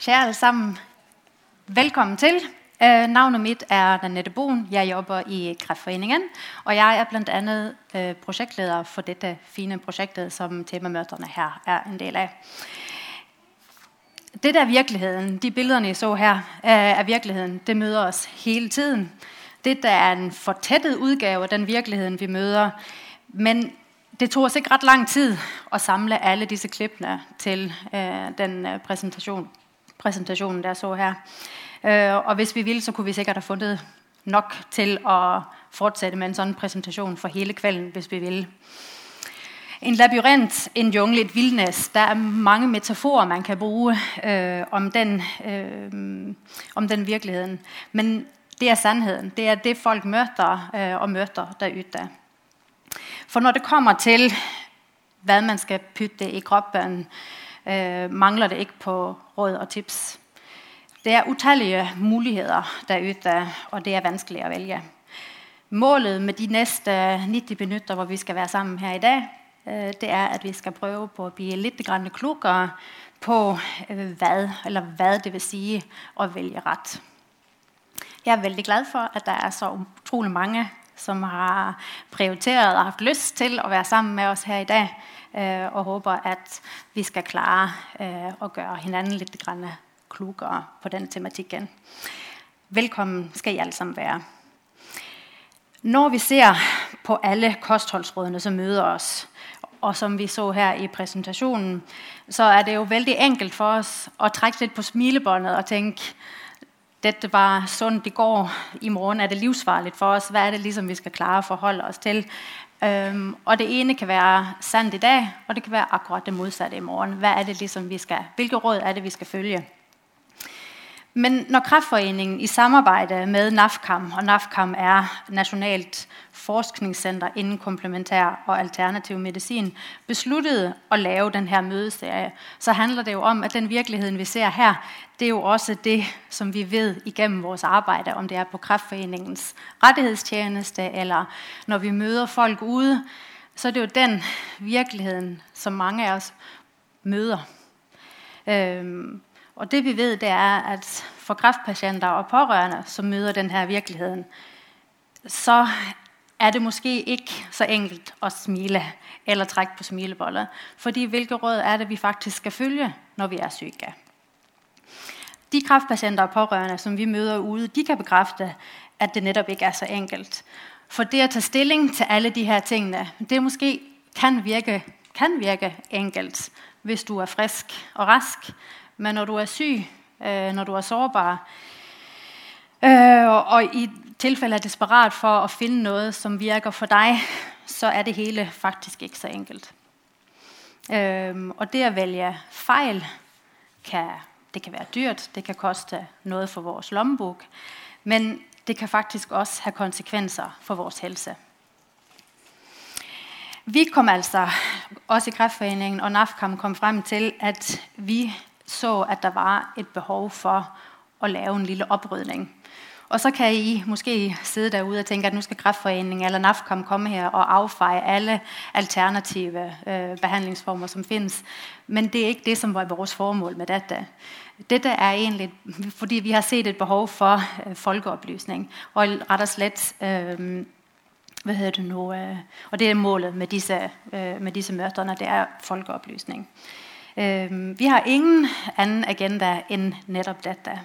Kære alle sammen, velkommen til. Uh, navnet mitt er Nanette Boen. Jeg jobber i Kreftforeningen. Og jeg er bl.a. andet uh, projektleder for dette fine projektet, som temamøterne her er en del av. Det er virkeligheten. De bildene jeg så her uh, er virkeligheten. Det møter oss hele tiden. Dette er en fortettet utgave av den virkeligheten vi møter. Men det tog oss ikke ret lang tid å samle alle disse klippene til øh, den øh, præsentationen, der så her. Øh, og hvis vi ville, så kunne vi sikkert ha funnet nok til å fortsette med en sånn presentasjon for hele kvelden, hvis vi ville. En labyrint, en jungle, et villnes. Der er mange metaforer, man kan bruke øh, om, den, øh, om den virkeligheten. Men det er sannheten. Det er det, folk møter øh, og møter der ute. For når det kommer til, hva man skal putte i kroppen, øh, mangler det ikke på råd og tips. Det er utallige muligheter der ute, og det er vanskelig å vælge. Målet med de næste 90 minutter, hvor vi skal være sammen her i dag, øh, det er, at vi skal prøve på å bli litt klokere på, øh, hvad, eller hva det vil sige at vælge rett. Jeg er veldig glad for, at det er så utrolig mange som har prioriteret og haft lyst til å være sammen med oss her i dag, og håper at vi skal klare å at hverandre hinanden lidt klogere på den tematikken. Velkommen skal I alle sammen være. Når vi ser på alle kostholdsrådene, som møter oss, og som vi så her i presentasjonen, så er det jo veldig enkelt for oss å trekke litt på smilebåndet og tenke dette var sunt i går, i morgen er det livsfarlig for oss. Hva er det liksom vi skal klare å forholde oss til? Um, og det ene kan være sandt i dag, og det kan være akkurat det modsatte i morgen. Vi skal, hvilke råd er det, vi skal følge? Men når Kreftforeningen i samarbejde med NAFKAM, og NAFKAM er Nationalt Forskningscenter inden komplementær og alternativ medicin, besluttede at lave den her mødeserie, så handler det jo om, at den virkeligheden, vi ser her, det er jo også det, som vi ved igennem vores arbejde, om det er på Kræftforeningens rettighedstjeneste, eller når vi møder folk ude, så er det jo den virkeligheden, som mange af os møder. Øhm, og det vi ved, det er, at for kræftpatienter og pårørende, som møder den her virkeligheden, så er det måske ikke så enkelt at smile eller trække på smilebollet. Fordi hvilke råd er det, vi faktisk skal følge, når vi er syke? De kreftpasienter og pårørende, som vi møter ude, de kan bekræfte, at det netop ikke er så enkelt. For det å ta stilling til alle de her tingene, det måske kan virke, kan virke enkelt, hvis du er frisk og rask. Men når du er syg, øh, når du er sårbar, øh, og i tilfælde er desperat for å finne noe som virker for deg, så er det hele faktisk ikke så enkelt. Um, og det å vælge fejl, kan, det kan være dyrt, det kan koste noe for vår lommebok. men det kan faktisk også ha konsekvenser for vår helse. Vi kom altså, også i Kræftforeningen og NAFKAM kom frem til, at vi så, at der var et behov for å lave en lille oprydning. Og så kan I måske sidde derude og tænke, at nu skal Kræftforeningen eller NAFKOM komme her og affeje alle alternative øh, behandlingsformer, som findes. Men det er ikke det, som var vores formål med dette. Dette er egentlig, fordi vi har set et behov for øh, folkeoplysning. Og ret og slet, øh, hvad hedder det nu, øh, og det er målet med disse, øh, med disse møterne, det er folkeoplysning. Øh, vi har ingen anden agenda end netop dette.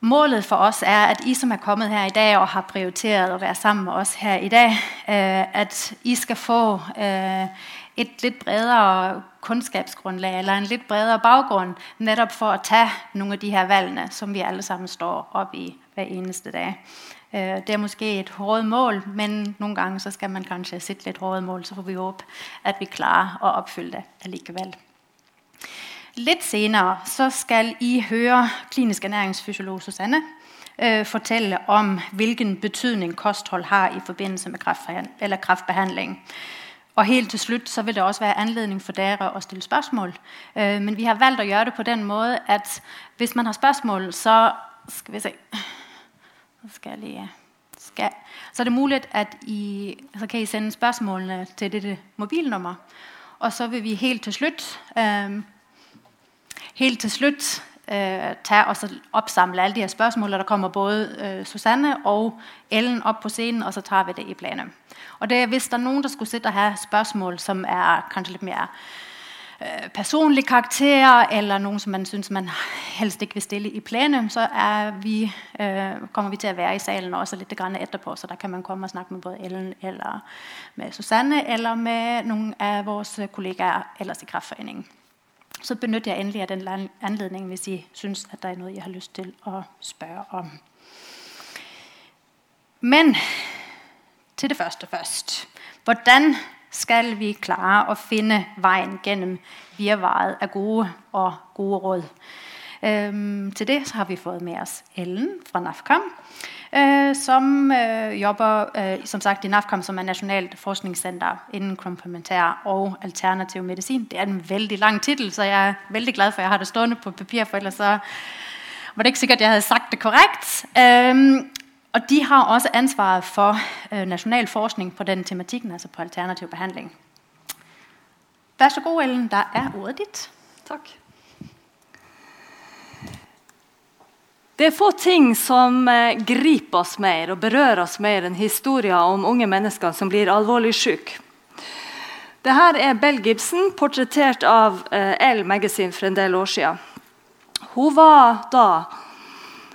Målet for oss er, at I som er kommet her i dag og har prioriteret å være sammen med oss her i dag, øh, at I skal få øh, et litt bredere kunnskapsgrunnlag eller en litt bredere baggrund, nettopp for å ta noen av de her valgene, som vi alle sammen står opp i hver eneste dag. Øh, det er måske et hårdt mål, men noen ganger skal man kanskje sette litt hårdt mål, så får vi håpe at vi klarer å oppfylle det alligevel. Lidt senere skal I høre klinisk ernæringsfysiolog Susanne eh, fortelle om, hvilken betydning kosthold har i forbindelse med eller kræftbehandling. Og helt til slutt så vil det også være anledning for dere å stille spørsmål. Eh, men vi har valgt å gjøre det på den måte at hvis man har spørsmål, så skal vi se. Skal jeg skal. Så er det mulig at I, så kan I sende spørsmålene til dette mobilnummer. Og så vil vi helt til slutt øh, helt til slutt eh, tage og så opsamle alle de her spørsmålene. der kommer både eh, Susanne og Ellen op på scenen, og så tager vi det i plenum. Og det hvis der er nogen, der skulle sitte og have spørgsmål, som er kanskje lidt mere øh, personlig karakter, eller nogen, som man synes, man helst ikke vil stille i plenum, så vi, øh, kommer vi til at være i salen også grann etterpå, så der kan man komme og snakke med både Ellen eller med Susanne, eller med nogle af vores kollegaer ellers i Kraftforeningen så benytter jeg endelig av den anledningen hvis I synes, at det er noe jeg har lyst til å spørre om. Men til det første først. Hvordan skal vi klare å finne veien gjennom virvaret av gode og gode råd? Øhm, til det har vi fått med oss Ellen fra NAFCOM, øh, som øh, jobber øh, som sagt i NAFCOM, som er Nationalt Forskningscenter innen komplementær og alternativ medicin. Det er en veldig lang titel, så jeg er veldig glad for, at jeg har det stående på papir, for ellers så var det ikke sikkert, jeg hadde sagt det korrekt. Og de har også ansvaret for øh, national forskning på den tematikken, altså på alternativ behandling. Vær så god, Ellen, der er ordet dit. Tak. Det er få ting som eh, griper oss mer og berører oss mer enn historier om unge mennesker som blir alvorlig syke. Dette er Bell Gibson, portrettert av eh, Elle Magazine for en del år siden. Hun var da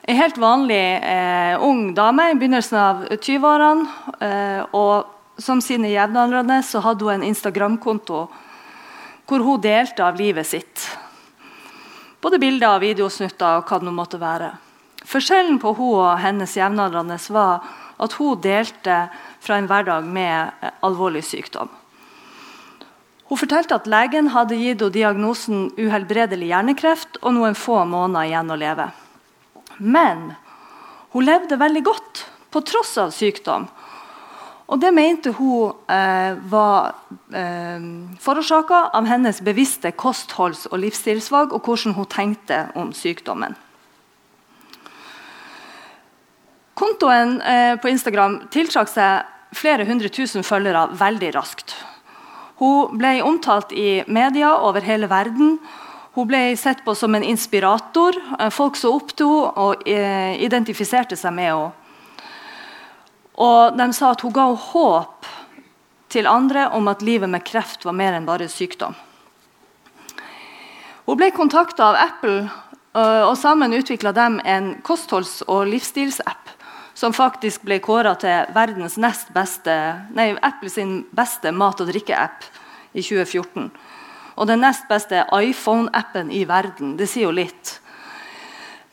en helt vanlig eh, ung dame i begynnelsen av 20-årene. Eh, og som sine jevnaldrende hadde hun en Instagram-konto hvor hun delte av livet sitt. Både bilder og videosnutter og hva det måtte være. Forskjellen på hun og hennes jevnaldrende var at hun delte fra en hverdag med eh, alvorlig sykdom. Hun fortalte at legen hadde gitt henne diagnosen uhelbredelig hjernekreft og noen få måneder igjen å leve. Men hun levde veldig godt på tross av sykdom. Og det mente hun eh, var eh, forårsaka av hennes bevisste kostholds- og livsstilsvalg og hvordan hun tenkte om sykdommen. Kontoen eh, på Instagram tiltrakk seg flere hundre tusen følgere veldig raskt. Hun ble omtalt i media over hele verden. Hun ble sett på som en inspirator. Eh, folk så opp til henne og eh, identifiserte seg med henne. Og de sa at hun ga håp til andre om at livet med kreft var mer enn bare sykdom. Hun ble kontakta av Apple, og sammen utvikla de en kostholds- og livsstilsapp som faktisk ble kåra til verdens nest beste, nei, Apple sin beste mat- og drikke-app i 2014. Og den nest beste iPhone-appen i verden. Det sier jo litt.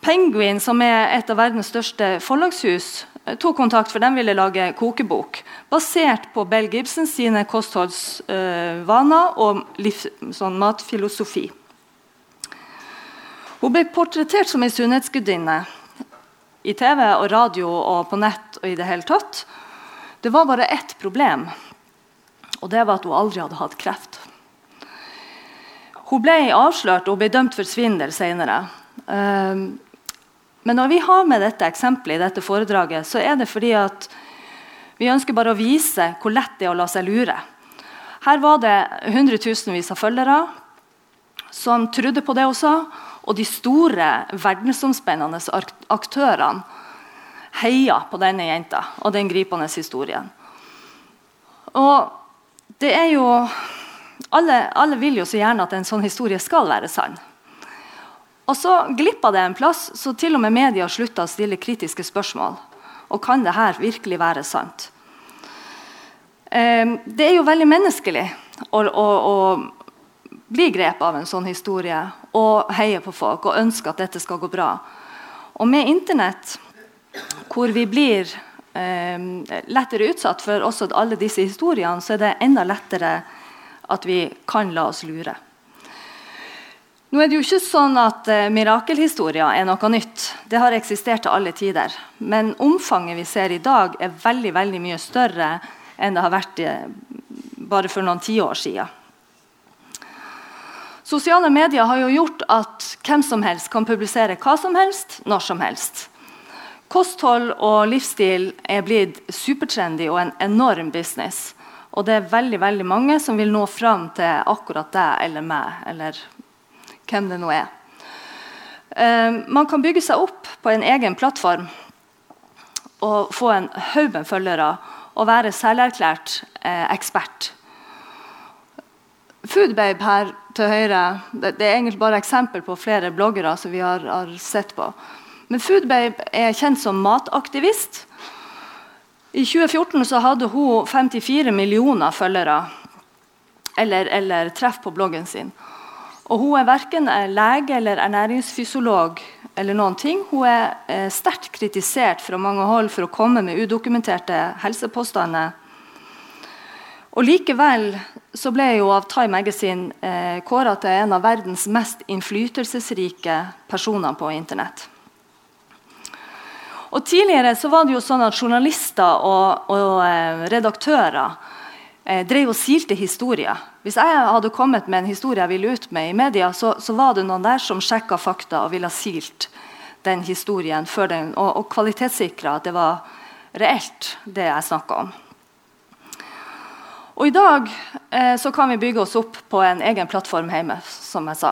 Penguin, som er et av verdens største forlagshus, eh, tok kontakt, for de ville lage kokebok basert på Bell Gibson sine kostholdsvaner og liv, sånn matfilosofi. Hun ble portrettert som en sunnhetsgudinne i TV og radio og på nett og i det hele tatt. Det var bare ett problem, og det var at hun aldri hadde hatt kreft. Hun ble avslørt og ble dømt for svindel senere. Ehm, men når vi har med dette eksempelet i dette foredraget, så er det fordi at vi ønsker bare å vise hvor lett det er å la seg lure. Her var det hundretusenvis av følgere som trodde på det hun sa, og de store, verdensomspennende aktørene heia på denne jenta og den gripende historien. Og det er jo alle, alle, vil jo så gjerne at en sånn historie skal være sann. Og så glippa det en plass, så til og med media slutta å stille kritiske spørsmål. Og kan det her virkelig være sant? Eh, det er jo veldig menneskelig å, å, å bli grepet av en sånn historie og heier på folk og ønsker at dette skal gå bra. Og med Internett, hvor vi blir eh, lettere utsatt for også alle disse historiene, så er det enda lettere at vi kan la oss lure. Nå er det jo ikke sånn at eh, Mirakelhistorier er noe nytt. Det har eksistert til alle tider. Men omfanget vi ser i dag, er veldig, veldig mye større enn det har vært eh, bare for noen tiår siden. Sosiale medier har jo gjort at hvem som helst kan publisere hva som helst, når som helst. Kosthold og livsstil er blitt supertrendy og en enorm business. Og det er veldig veldig mange som vil nå fram til akkurat deg eller meg, eller hvem det nå er. Eh, man kan bygge seg opp på en egen plattform og få en haug med følgere og være selverklært eh, ekspert. Foodbabe her til høyre det, det, er egentlig bare eksempel på flere bloggere som vi har, har sett på. Men Foodbabe er kjent som mataktivist. I 2014 så hadde hun 54 millioner følgere eller, eller treff på bloggen sin. Og Hun er verken lege eller ernæringsfysiolog. eller noen ting. Hun er eh, sterkt kritisert fra mange hold for å komme med udokumenterte helsepåstander. Og Likevel så ble jeg jo av Time Magazine eh, kåra til en av verdens mest innflytelsesrike personer på Internett. Og Tidligere så var det jo sånn at journalister og, og eh, redaktører eh, drev og silte historier. Hvis jeg hadde kommet med en historie jeg ville ut med i media, så, så var det noen der som sjekka fakta og ville ha silt den historien den, og, og kvalitetssikra at det var reelt, det jeg snakka om. Og I dag eh, så kan vi bygge oss opp på en egen plattform hjemme. som jeg sa.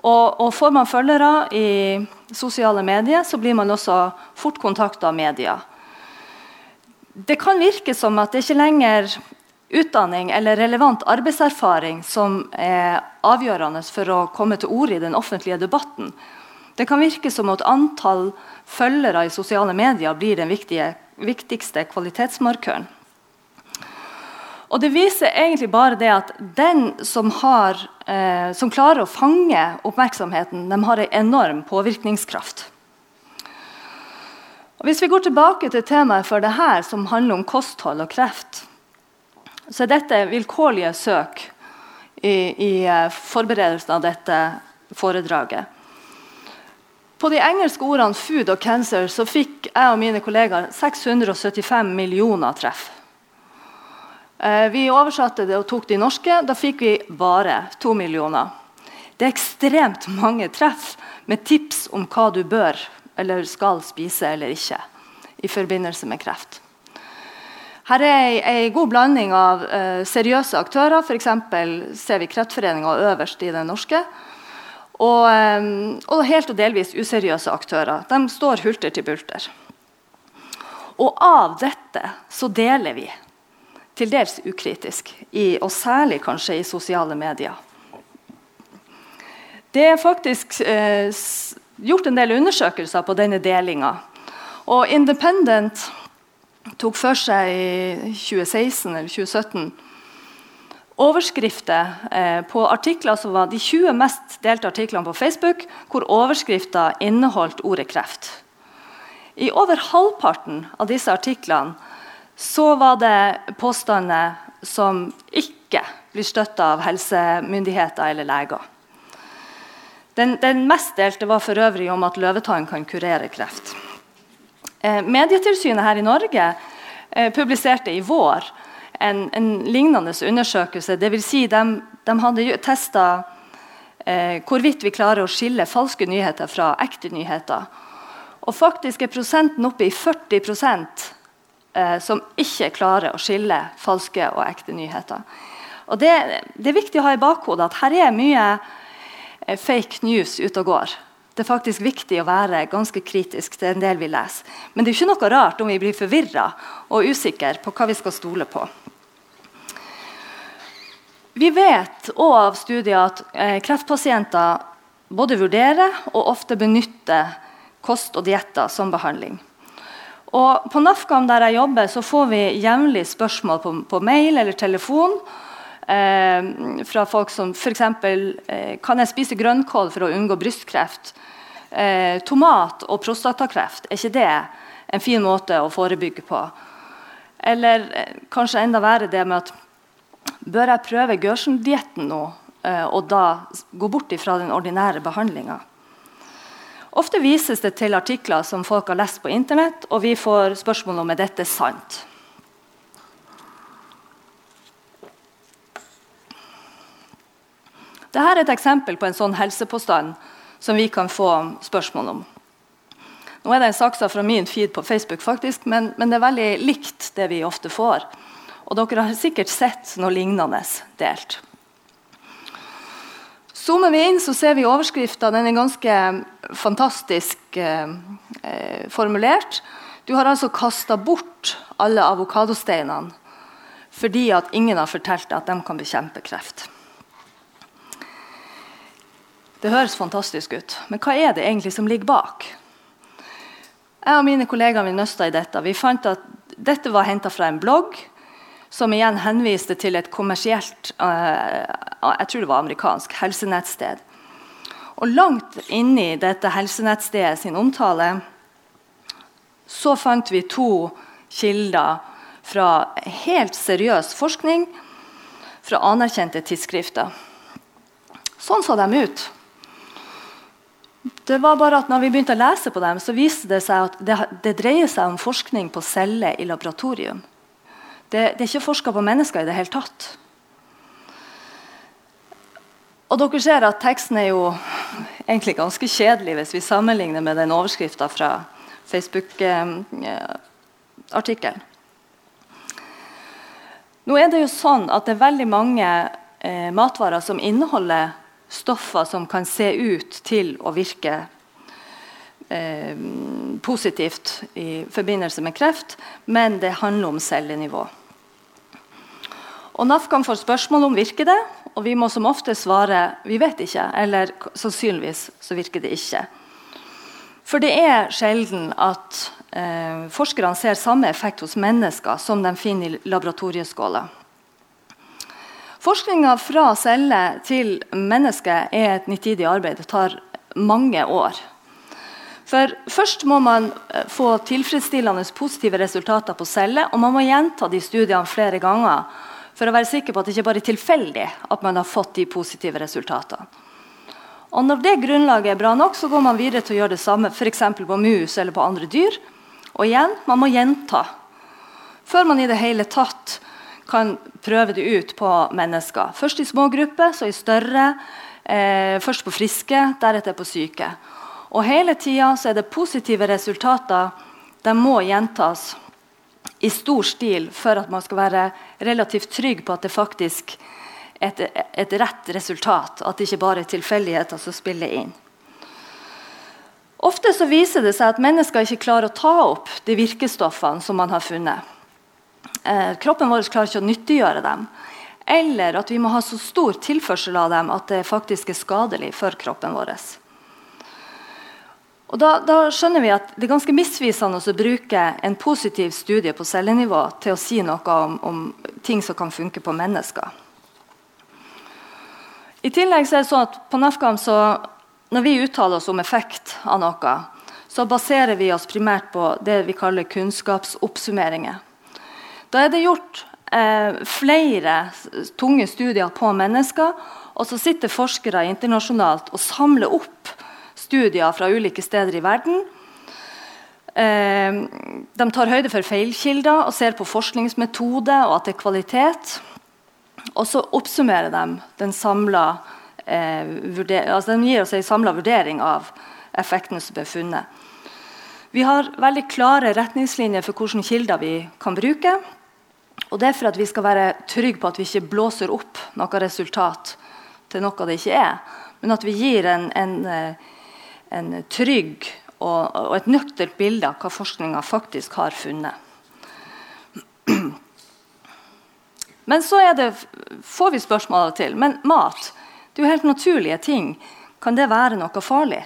Og, og Får man følgere i sosiale medier, så blir man også fort kontakta av media. Det kan virke som at det ikke lenger utdanning eller relevant arbeidserfaring som er avgjørende for å komme til orde i den offentlige debatten. Det kan virke som at antall følgere i sosiale medier blir den viktige, viktigste kvalitetsmarkøren. Og Det viser egentlig bare det at den som, har, eh, som klarer å fange oppmerksomheten, de har en enorm påvirkningskraft. Og Hvis vi går tilbake til temaet for det her, som handler om kosthold og kreft, så er dette vilkårlige søk i, i eh, forberedelsen av dette foredraget. På de engelske ordene 'food' og 'cancer' så fikk jeg og mine kollegaer 675 millioner treff. Eh, vi oversatte det og tok de norske. Da fikk vi bare to millioner. Det er ekstremt mange treff med tips om hva du bør eller skal spise eller ikke i forbindelse med kreft. Her er en god blanding av uh, seriøse aktører. F.eks. ser vi Kreftforeninga øverst i den norske. Og, um, og, helt og delvis useriøse aktører. De står hulter til bulter. Og av dette så deler vi, til dels ukritisk, i, og særlig kanskje i sosiale medier. Det er faktisk eh, gjort en del undersøkelser på denne delinga. Og Independent tok for seg i 2016 eller 2017 overskrifter eh, på artikler som var de 20 mest delte artiklene på Facebook, hvor overskrifter inneholdt ordet kreft. I over halvparten av disse artiklene så var det påstander som ikke blir støtta av helsemyndigheter eller leger. Den, den, mest delte var for øvrig om at løvetann kan kurere kreft. Eh, Medietilsynet her i Norge eh, publiserte i vår en, en lignende undersøkelse. Dvs. Si de, de hadde testa eh, hvorvidt vi klarer å skille falske nyheter fra ekte nyheter. Og faktisk er prosenten oppe i 40 eh, som ikke klarer å skille falske og ekte nyheter. Og det, det er viktig å ha i bakhodet at her er mye eh, fake news ute og går. Det er faktisk viktig å være ganske kritisk til en del vi leser. Men det er ikke noe rart om vi blir forvirra og usikre på hva vi skal stole på. Vi vet òg av studier at eh, kreftpasienter både vurderer og ofte benytter kost og dietter som behandling. Og på NAFKAM der jeg jobber, så får vi jevnlig spørsmål på, på, mail eller telefon eh, fra folk som f.eks.: eh, Kan jeg spise grønnkål for å unngå brystkreft? eh, tomat og prostatakreft, er ikke det en fin måte å forebygge på? Eller eh, kanskje enda verre det med at Bør jeg prøve Gørsen-dietten nå, eh, og da gå bort fra den ordinære behandlinga? Ofte vises det til artikler som folk har lest på Internett, og vi får spørsmål om er dette sant. Dette er et eksempel på en sånn helsepåstand som vi kan få spørsmål om. Nå er det en saksa fra min feed på Facebook, faktisk, men, men, det er veldig likt det vi ofte får. Og dere har sikkert sett noe lignende delt. Zoomer vi inn, så ser vi overskrifta. Den er ganske fantastisk eh, eh, formulert. Du har altså kasta bort alle avokadosteinene fordi at ingen har fortalt at de kan bekjempe kreft. Det høres fantastisk ut, men hva er det egentlig som ligger bak? Jeg og mine kollegaer vi nøsta i dette. Vi fant at dette var henta fra en blogg som igjen henviste til et kommersielt uh, jeg tror det var amerikansk helsenettsted. Og Langt inni dette helsenettstedet sin omtale så fant vi to kilder fra helt seriøs forskning fra anerkjente tidsskrifter. Sånn så de ut. Det var bare at når vi begynte å lese på dem, så viste det seg at det, det dreier seg om forskning på celler i laboratorium. Det, det er ikke forska på mennesker i det hele tatt. Og dere ser at Teksten er jo egentlig ganske kjedelig hvis vi sammenligner med den overskrifta fra Facebook-artikkelen. Nå er det jo sånn at det er veldig mange eh, matvarer som inneholder stoffer som kan se ut til å virke eh, positivt i forbindelse med kreft, men det handler om cellenivå. Og NAFKAM få spørsmål om virker det, og vi må som ofte svare vi vet ikke, eller sannsynligvis så virker det ikke. For det er sjelden at eh, forskerne ser samme effekt hos mennesker som de finner i laboratorieskåler. Forskninga fra celle til menneske er et nitidig arbeid. Det tar mange år. For Først må man eh, få tilfredsstillende positive resultater på celle, og man må gjenta de studiene flere ganger for å være sikker på at det ikke bare er tilfeldig at man har fått de positive resultatene. Og Når det grunnlaget er bra nok, så går man videre til å gjøre det samme f.eks. på mus eller på andre dyr. Og igjen, man må gjenta før man i det hele tatt kan prøve det ut på mennesker. Først i små grupper, så i større. Eh, først på friske, deretter på syke. Og hele tida er det positive resultater. De må gjentas i stor stil for at man skal være relativt trygg på at det faktisk er et, et rett resultat. At det ikke bare er tilfeldigheter som spiller inn. Ofte så viser det seg at mennesker ikke klarer å ta opp de virkestoffene som man har funnet. Eh, kroppen vår klarer ikke å nyttiggjøre dem. Eller at vi må ha så stor tilførsel av dem at det faktisk er skadelig for kroppen vår. Og da, da, skjønner vi at Det er ganske misvisende å bruke en positiv studie på cellenivå til å si noe om, om ting som kan funke på mennesker. I tillegg så er det sånn at På NAFKAM så, når vi uttaler oss om effekt av noe, så baserer vi oss primært på det vi kaller kunnskapsoppsummeringer. Da er det gjort eh, flere tunge studier på mennesker, og så sitter forskere internasjonalt og samler opp studier fra ulike steder i verden. Eh, de tar høyde for feilkilder og ser på forskningsmetode og at det er kvalitet. Og så oppsummerer de den samla eh, altså De gir oss en samla vurdering av effektene som ble funnet. Vi har veldig klare retningslinjer for hvilke kilder vi kan bruke. Og Det er for at vi skal være trygge på at vi ikke blåser opp noe resultat til noe det ikke er, men at vi gir en, en, eh, en trygg og, og, et nøkternt bilde av hva forskninga faktisk har funnet. Men så det, får vi spørsmål til. Men mat det er jo helt naturlige ting. Kan det være noe farlig?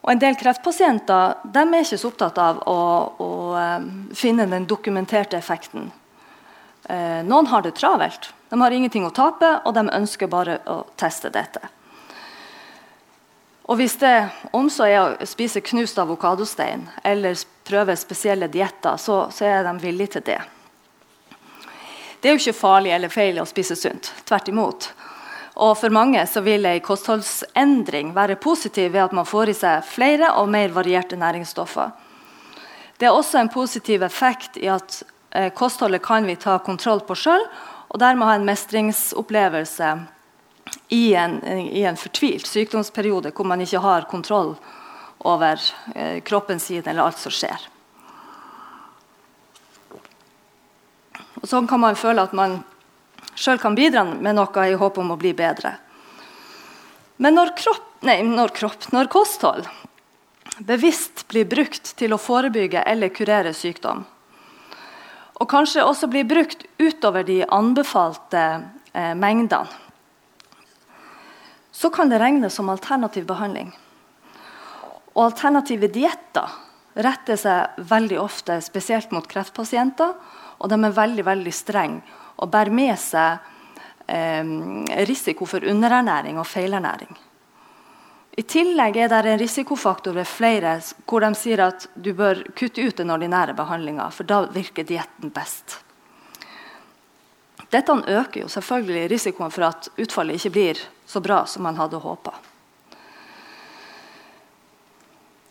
Og En del kreftpasienter de er ikke så opptatt av å, å eh, finne den dokumenterte effekten. Eh, noen har det travelt. De har ingenting å tape, og de ønsker bare å teste dette. Og Hvis det om så er å spise knust avokadostein eller prøve spesielle dietter, så, så, er de villige til det. Det er jo ikke farlig eller feil å spise sunt. Tvert imot. Og For mange så vil en kostholdsendring være positiv ved at man får i seg flere og mer varierte næringsstoffer. Det er også en positiv effekt i at eh, kostholdet kan vi ta kontroll på sjøl, og dermed ha en mestringsopplevelse i en, i en, fortvilt sykdomsperiode hvor man ikke har kontroll over eh, kroppen sin eller alt som skjer. Og Sånn kan man føle at man sjøl kan bidra med noe i håp om å bli bedre. Men når, kropp, nei, når, kropp, når kosthold bevisst blir brukt til å forebygge eller kurere sykdom, og kanskje også blir brukt utover de anbefalte eh, mengdene, så kan det regnes som alternativ behandling. Og alternative dietter retter seg veldig ofte spesielt mot kreftpasienter. Og de er veldig veldig strenge og bærer med seg eh, risiko for underernæring og feilernæring. I tillegg er det en risikofaktor ved flere hvor de sier at du bør kutte ut den ordinære behandlinga, for da virker dietten best. Dette øker jo selvfølgelig risikoen for at utfallet ikke blir så bra som man hadde håpa.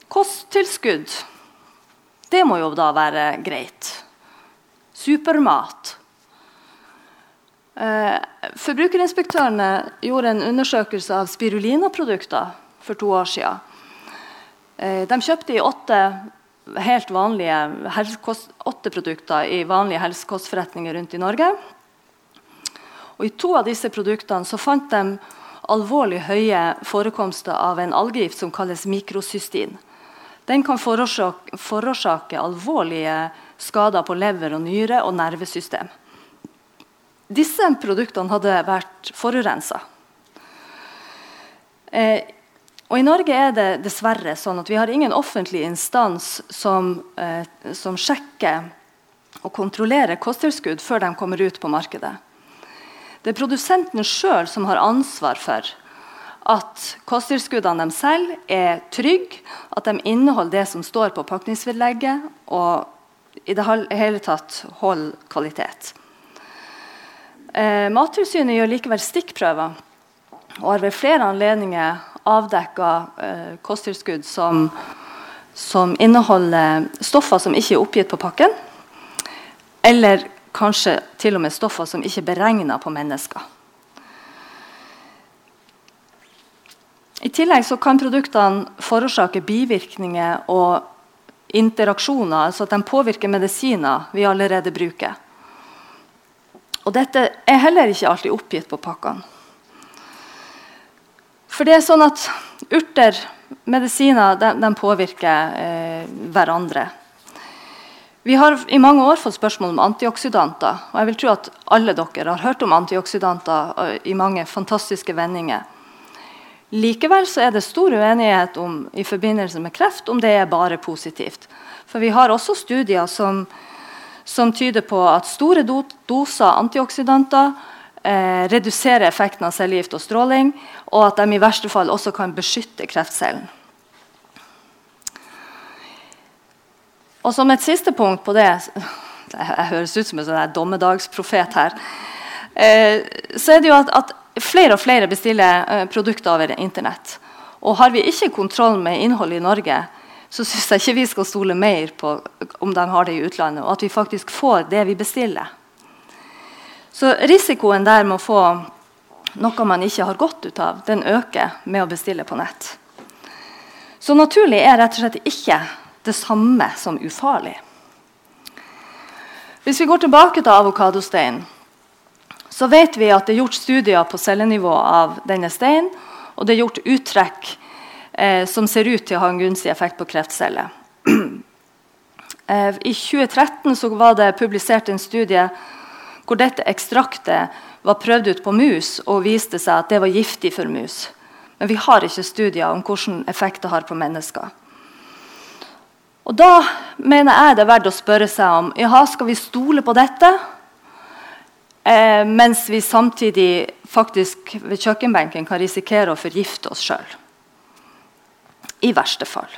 Kosttilskudd, det må jo da være greit. Supermat. Eh, forbrukerinspektørene gjorde en undersøkelse av spirulina-produkter for to år siden. Eh, de kjøpte i åtte helt vanlige åtte produkter i vanlige helsekostforretninger rundt i Norge. Og I to av disse produktene så fant de alvorlig høye forekomster av en algegift som kalles mikrosystin. Den kan forårsake, forårsake alvorlige skader på lever og nyre og nervesystem. Disse produktene hadde vært forurensa. Eh, I Norge er det dessverre sånn at vi har ingen offentlig instans som, eh, som sjekker og kontrollerer kosttilskudd før de kommer ut på markedet. Det er produsenten sjøl som har ansvar for at kosttilskuddene de selger, er trygge, at de inneholder det som står på pakningsvedlegget, og i det hele tatt holder kvalitet. Eh, Mattilsynet gjør likevel stikkprøver og har ved flere anledninger avdekka eh, kosttilskudd som, som, inneholder stoffer som ikke er oppgitt på pakken, eller kanskje til og med stoffer som ikke er beregna på mennesker. I tillegg kan produktene forårsake bivirkninger og interaksjoner, altså at de påvirker medisiner vi allerede bruker. Og Dette er heller ikke alltid oppgitt på pakkene. For det er sånn at urter, medisiner, de, de påvirker eh, hverandre. Vi har i mange år fått spørsmål om antioksidanter. og jeg vil tro at alle dere har hørt om antioksidanter eh, i mange fantastiske vendinger. Likevel er det stor uenighet om, i forbindelse med kreft om det er bare positivt. For vi har også studier som, som tyder på at store do, doser antioksidanter eh, reduserer effekten av cellegift og stråling, og at de i verste fall også kan beskytte kreftcellen. Og som et siste punkt på det Jeg høres ut som en sånn dommedagsprofet her. Eh, så er det jo at, at, flere og flere bestiller eh, produkter over Internett. Og har vi ikke kontroll med innholdet i Norge, så syns jeg ikke vi skal stole mer på om de har det i utlandet, og at vi faktisk får det vi bestiller. Så risikoen der med å få noe man ikke har godt ut av, den øker med å bestille på nett. Så naturlig er rett og slett ikke det samme som ufarlig. Hvis vi går tilbake til avokadostein, så vet vi at det er gjort studier på cellenivå av denne steinen, og det er gjort uttrekk eh, som ser ut til å ha en gunstig effekt på kreftceller. eh, I 2013 var det publisert en studie hvor dette ekstraktet var prøvd ut på mus og viste seg at det var giftig for mus. Men vi har ikke studier om hvilken effekt det har på mennesker. Og Da mener jeg det er verdt å spørre seg om jaha, skal vi stole på dette, eh, mens vi samtidig faktisk ved kjøkkenbenken kan risikere å forgifte oss sjøl. I verste fall.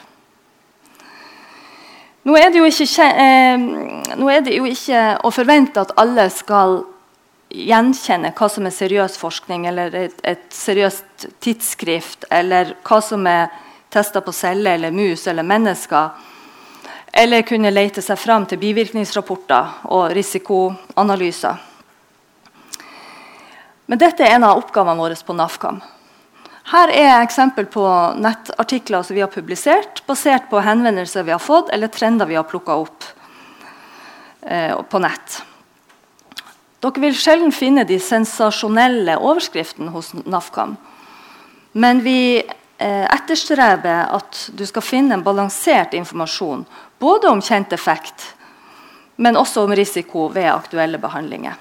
Nå er, ikke, eh, nå er, det jo ikke, å forvente at alle skal gjenkjenne hva som er seriøs forskning, eller et, et seriøst tidsskrift, eller hva som er testa på celler eller mus eller mennesker. Eller kunne lete seg fram til bivirkningsrapporter og risikoanalyser. Men dette er en av oppgavene våre på NAFKAM. Her er eksempel på nettartikler som vi har publisert, basert på henvendelser vi har fått, eller trender vi har plukka opp eh, på nett. Dere vil sjelden finne de sensasjonelle overskriftene hos NAFKAM. Men vi eh, etterstreber at du skal finne en balansert informasjon. Både om kjent effekt, men også om risiko ved aktuelle behandlinger.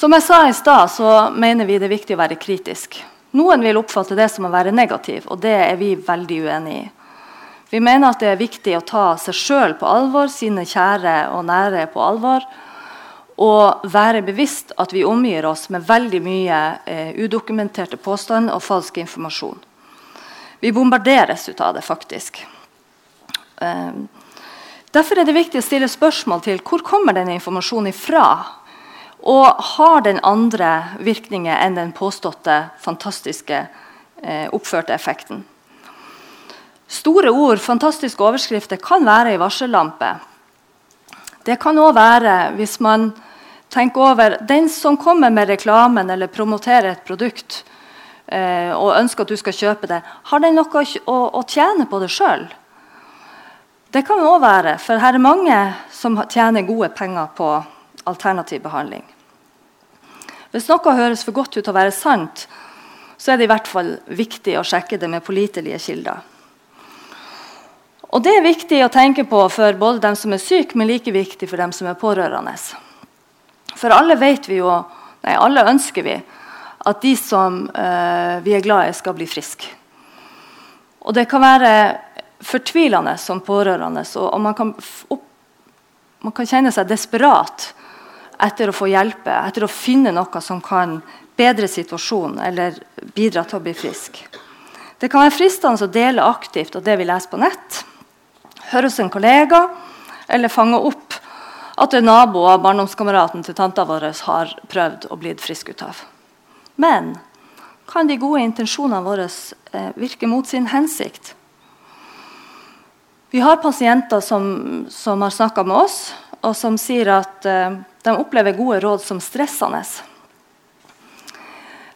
Som jeg sa i stad, så mener vi det er viktig å være kritisk. Noen vil oppfatte det som å være negativ, og det er vi veldig uenig i. Vi mener at det er viktig å ta seg sjøl på alvor, sine kjære og nære på alvor, og være bevisst at vi omgir oss med veldig mye eh, udokumenterte påstander og falsk informasjon. Vi bombarderes ut av det, faktisk. Eh, derfor er det viktig å stille spørsmål til hvor kommer denne informasjonen ifra. Og har den andre virkninger enn den påståtte fantastiske eh, oppførte effekten. Store ord, fantastiske overskrifter, kan være ei varsellampe. Det kan òg være hvis man Tenk over den som kommer med reklamen eller promoterer et produkt eh, og ønsker at du skal kjøpe det. Har den noe å, å tjene på det sjøl? Det kan òg være, for her er mange som tjener gode penger på alternativ behandling. Hvis noe høres for godt ut til å være sant, så er det i hvert fall viktig å sjekke det med pålitelige kilder. Og Det er viktig å tenke på for både dem som er syke, men like viktig for dem som er pårørende. For alle vet vi jo, nei, alle ønsker vi at de som eh, vi er glad i, skal bli friske. Og det kan være fortvilende som pårørende, og, og man, kan opp, man, kan kjenne seg desperat etter å få hjelpe, etter å finne noe som kan bedre situasjonen eller bidra til å bli frisk. Det kan være fristende å dele aktivt av det vi leser på nett, høre hos en kollega eller fange opp at en nabo av barndomskameraten til tanta vår har prøvd å bli frisk ut av. Men kan de gode intensjonene våre eh, virke mot sin hensikt? Vi har pasienter som, som har snakka med oss, og som sier at eh, de opplever gode råd som stressende.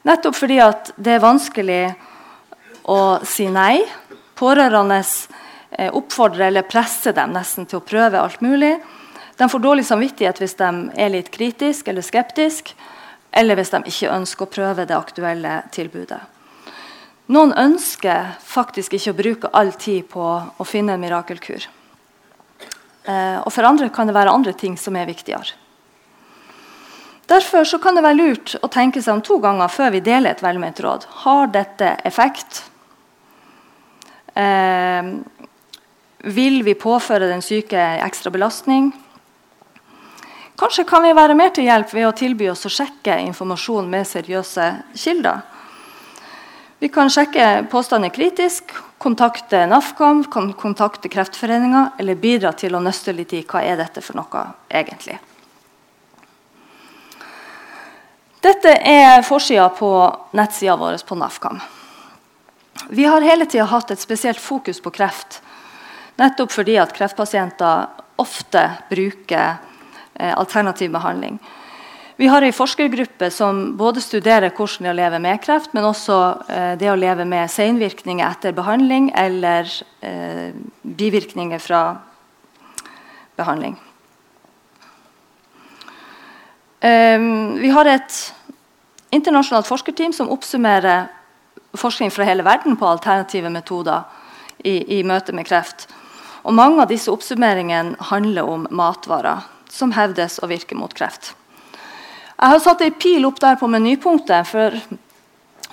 Nettopp fordi det er vanskelig å si nei. Pårørende eh, oppfordrer eller presser dem nesten til å prøve alt mulig. De får dårlig samvittighet hvis de er litt kritiske eller skeptiske, eller hvis de ikke ønsker å prøve det aktuelle tilbudet. Noen ønsker faktisk ikke å bruke all tid på å finne en mirakelkur. Eh, og for andre kan det være andre ting som er viktigere. Derfor kan det være lurt å tenke seg om to ganger før vi deler et velment råd. Har dette effekt? Eh, vil vi påføre den syke ekstra belastning? Kanskje kan vi være mer til hjelp ved å tilby oss å sjekke informasjon med seriøse kilder. Vi kan sjekke påstander kritisk, kontakte NAFKAM, kan kontakte Kreftforeninga eller bidra til å nøste litt i hva er dette for noe egentlig. Dette er forsida på nettsida vår på NAFKAM. Vi har hele tida hatt et spesielt fokus på kreft, nettopp fordi at kreftpasienter ofte bruker Eh, alternativ behandling. Vi har en forskergruppe som både studerer hvordan det er å leve med kreft, men også eh, det å leve med senvirkninger etter behandling eller eh, bivirkninger fra behandling. Um, vi har et internasjonalt forskerteam som oppsummerer forskning fra hele verden på alternative metoder i, i møte med kreft. Og mange av disse oppsummeringene handler om matvarer som hevdes å virke mot kreft. Jeg har satt ei pil opp der på menypunktet. for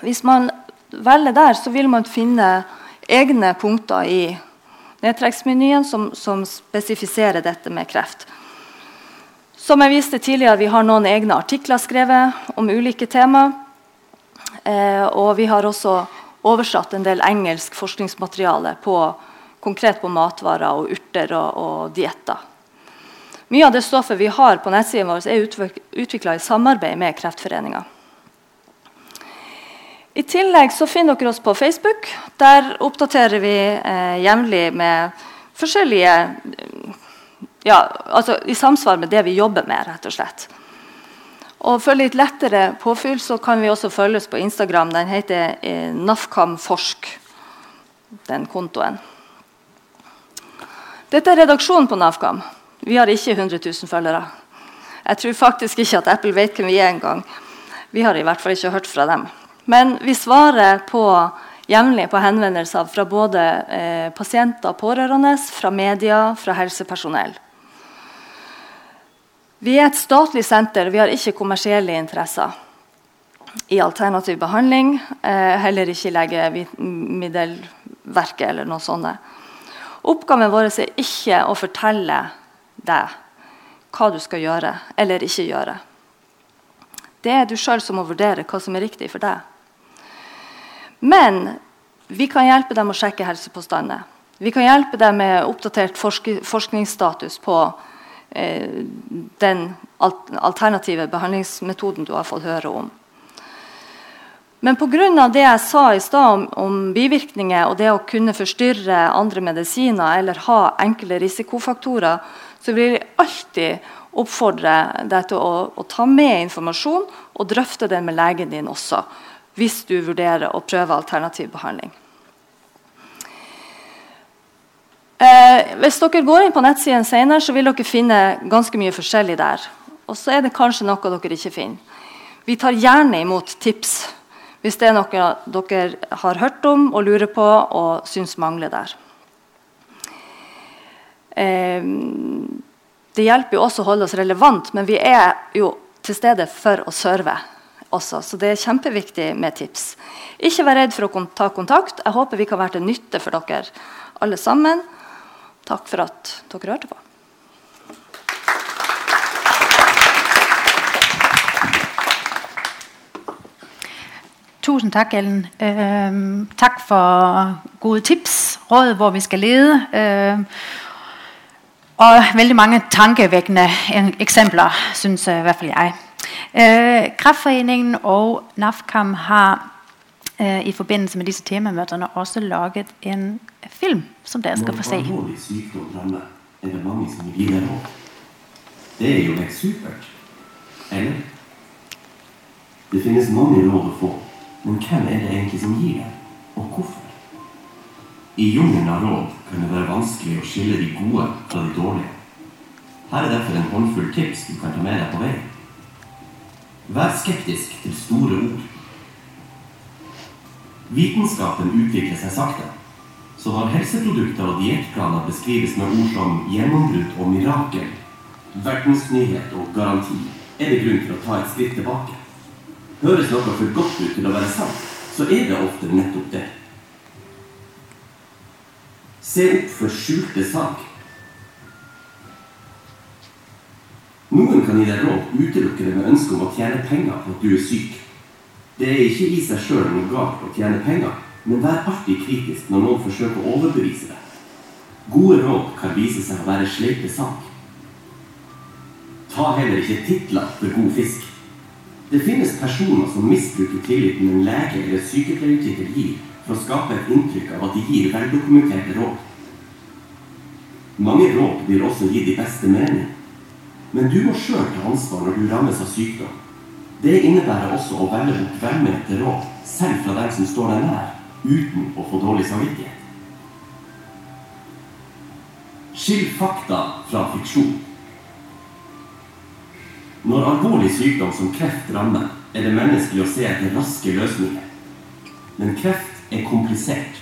Hvis man velger der, så vil man finne egne punkter i nedtrekksmenyen som, som spesifiserer dette med kreft. Som jeg viste tidligere, Vi har noen egne artikler skrevet om ulike tema. Eh, og vi har også oversatt en del engelsk forskningsmateriale på, konkret på matvarer og urter og, og dietter. Mye av det stoffet vi har på nettsiden vår, er utvikla i samarbeid med Kreftforeninga. I tillegg så finner dere oss på Facebook. Der oppdaterer vi eh, jevnlig med forskjellige ja, altså I samsvar med det vi jobber med, rett og slett. Og For litt lettere påfyll så kan vi også følges på Instagram. Den heter eh, Nafkamforsk, den kontoen. Dette er redaksjonen på Nafkam. Vi har ikke 100 000 følgere. Jeg tror faktisk ikke at Apple vet hvem vi er engang. Vi har i hvert fall ikke hørt fra dem. Men vi svarer på jevnlig på henvendelser fra både eh, pasienter og pårørende, fra media, fra helsepersonell. Vi er et statlig senter, vi har ikke kommersielle interesser i alternativ behandling. Eh, heller ikke legemiddelverket eller noe sånt. Oppgaven vår er ikke å fortelle deg hva du skal gjøre eller ikke gjøre. Det er du sjøl som må vurdere hva som er riktig for deg. Men vi kan hjelpe dem å sjekke helsepåstander. Vi kan hjelpe dem med oppdatert forsk forskningsstatus på eh, den alternative behandlingsmetoden du har fått høre om. Men pga. det jeg sa i stad om, om, bivirkninger og det å kunne forstyrre andre medisiner eller ha enkle risikofaktorer, så vil jeg alltid oppfordre deg til å, å, ta med informasjon og drøfte det med legen din også, hvis du vurderer å prøve alternativ behandling. Eh, hvis dere går inn på nettsiden senere, så vil dere finne ganske mye forskjellig der. Og så er det kanskje noe dere ikke finner. Vi tar gjerne imot tips hvis det er noe dere har hørt om og lurer på og syns mangler der. Eh, det hjelper jo også å holde oss relevant, men vi er jo til stede for å serve også. Så det er kjempeviktig med tips. Ikke vær redd for å ta kontakt. Jeg håper vi kan være til nytte for dere alle sammen. Takk for at dere hørte på. Tusind tak, Ellen. Øh, tak for gode tips, råd, hvor vi skal lede. Øh, og veldig mange tankevekkende eksempler, synes i hvert fall jeg. Eh, Kraftforeningen og NAFKAM har eh, i forbindelse med disse temamøtene også laget en film, som dere skal få se. Det er jo helt supert. Eller? Det finnes mange råd å få. Men hvem er det egentlig som gir dem, og hvorfor? I jungelen av råd kan det være vanskelig å skille de gode fra de dårlige. Her er derfor en håndfull tips du kan ta med deg på vei. Vær skeptisk til store ord. Vitenskapen utvikler seg sakte. Så når helseprodukter og diettplaner beskrives med ord som gjennombrudd og mirakel, verdensnyhet og garanti, er det grunn til å ta et skritt tilbake. Høres noe for godt ut til å være sant, så er det ofte nettopp det. Se opp for skjulte sak. Noen kan gi deg råd utelukkende med ønske om å tjene penger på at du er syk. Det er ikke i seg sjøl noe galt å tjene penger, men vær alltid kritisk når noen forsøker å overbevise deg. Gode råd kan vise seg å være sleipe sak. Ta heller ikke titler for god fisk. Det finnes personer som misbruker tilliten en lege eller sykepleiertittel gir, for å skape et inntrykk av at de gir veldokumenterte råd. Mange råd vil også gi de beste mening. Men du må sjøl ta ansvar når du rammes av sykdom. Det innebærer også å velge bort velmente råd, selv fra dem som står deg nær, uten å få dårlig samvittighet. Skill fakta fra fiksjon. Når alvorlig sykdom som kreft rammer, er det menneskelig å se etter raske løsninger. Men kreft er komplisert.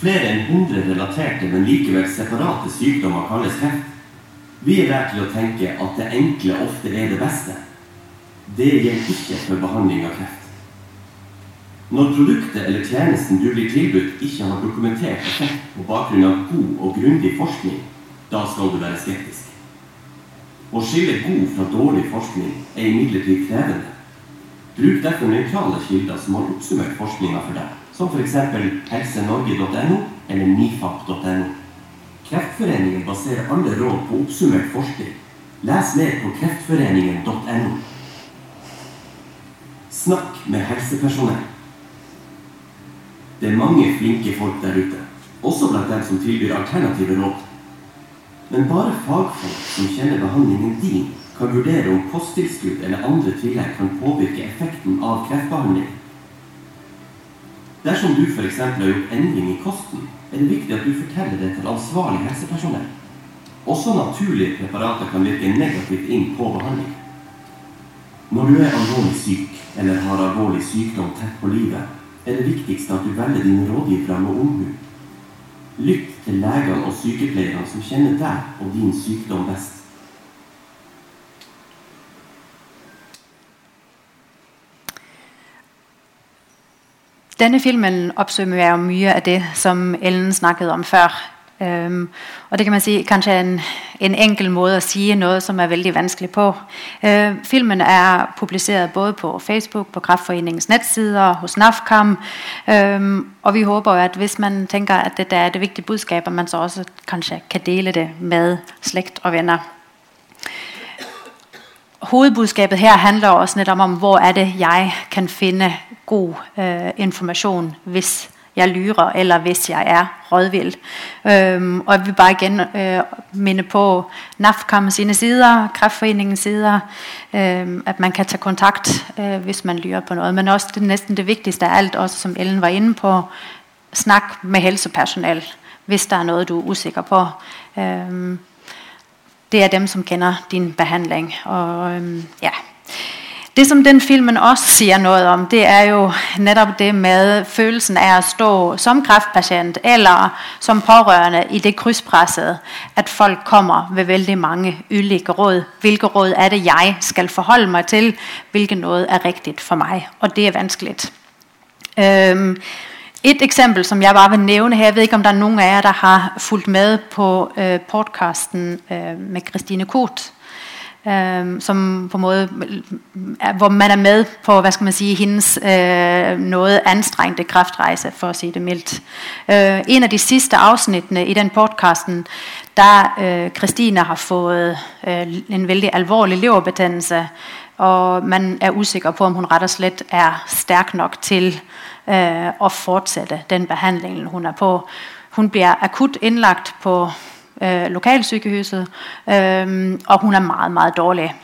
Flere enn 100 relaterte, men likevel separate sykdommer kalles kreft. Vi er lært til å tenke at det enkle ofte er det beste. Det gjelder ikke for behandling av kreft. Når produktet eller tjenesten du blir tilbudt, ikke har dokumentert effekt på bakgrunn av god og grundig forskning, da skal du være skeptisk. Å skille god fra dårlig forskning er imidlertid krevende. Bruk derfor nøytrale kilder som har oppsummert forskninga for deg, som f.eks. helsenorge.no eller nifap.no. Kreftforeningen baserer alle råd på oppsummert forskning. Les mer på kreftforeningen.no. Snakk med helsepersonell. Det er mange flinke folk der ute, også blant dem som tilbyr alternative råd. Men bare fagfolk som kjenner behandlingen din, kan vurdere om kosttilskudd eller andre tillegg kan påvirke effekten av kreftbehandling. Dersom du f.eks. har gjort endring i kosten, er det viktig at du forteller det til ansvarlig helsepersonell. Også naturlige preparater kan virke negativt inn på behandling. Når du er alvorlig syk eller har alvorlig sykdom tett på livet, er det viktigste at du velger dine rådgivere med omhu. Lytt til legene og sykepleierne som kjenner deg og din sykdom best. Denne filmen oppsummerer mye av det som Ellen snakket om før. Um, og det kan man si kanskje en, en, enkel måte å si noe som er veldig vanskelig på. Uh, filmen er publisert både på Facebook, på Kraftforeningens nettsider, hos NAFKAM. Um, og vi håper at hvis man tenker at dette er det viktige budskapet, man så også kanskje kan dele det med slekt og venner. Hovedbudskapet her handler også nettopp om hvor er det jeg kan finne god uh, informasjon hvis jeg lyrer, eller hvis jeg er rådvill. Øhm, og jeg vil bare igjen øh, minne på NAFKAM sine sider, Kreftforeningens sider, øh, at man kan ta kontakt øh, hvis man lyrer på noe. Men også det, nesten det viktigste av alt, også som Ellen var inne på, snakk med helsepersonell hvis det er noe du er usikker på. Øhm, det er dem som kjenner din behandling. Og, ja. Det som den filmen også sier noe om, det er jo nettopp det med følelsen av å stå som kreftpasient eller som pårørende i det krysspresset at folk kommer ved veldig mange ulike råd. Hvilke råd er det jeg skal forholde meg til? Hvilke råd er riktig for meg? Og det er vanskelig. Um, et eksempel som jeg bare vil nevne her, jeg vet ikke om det er noen av dere der har fulgt med på uh, podkasten uh, med Christine Koht Øh, som på en måte Hvor man er med på hva skal man si, hennes øh, noe anstrengte kreftreise, for å si det mildt. Øh, en av de siste avsnittene i den podkasten der Kristine har fått en veldig alvorlig leverbetennelse, og man er usikker på om hun rett og slett er sterk nok til å fortsette den behandlingen hun er på. Hun blir akutt innlagt på eh, lokalsykehuset, eh, og hun er meget, meget dårlig.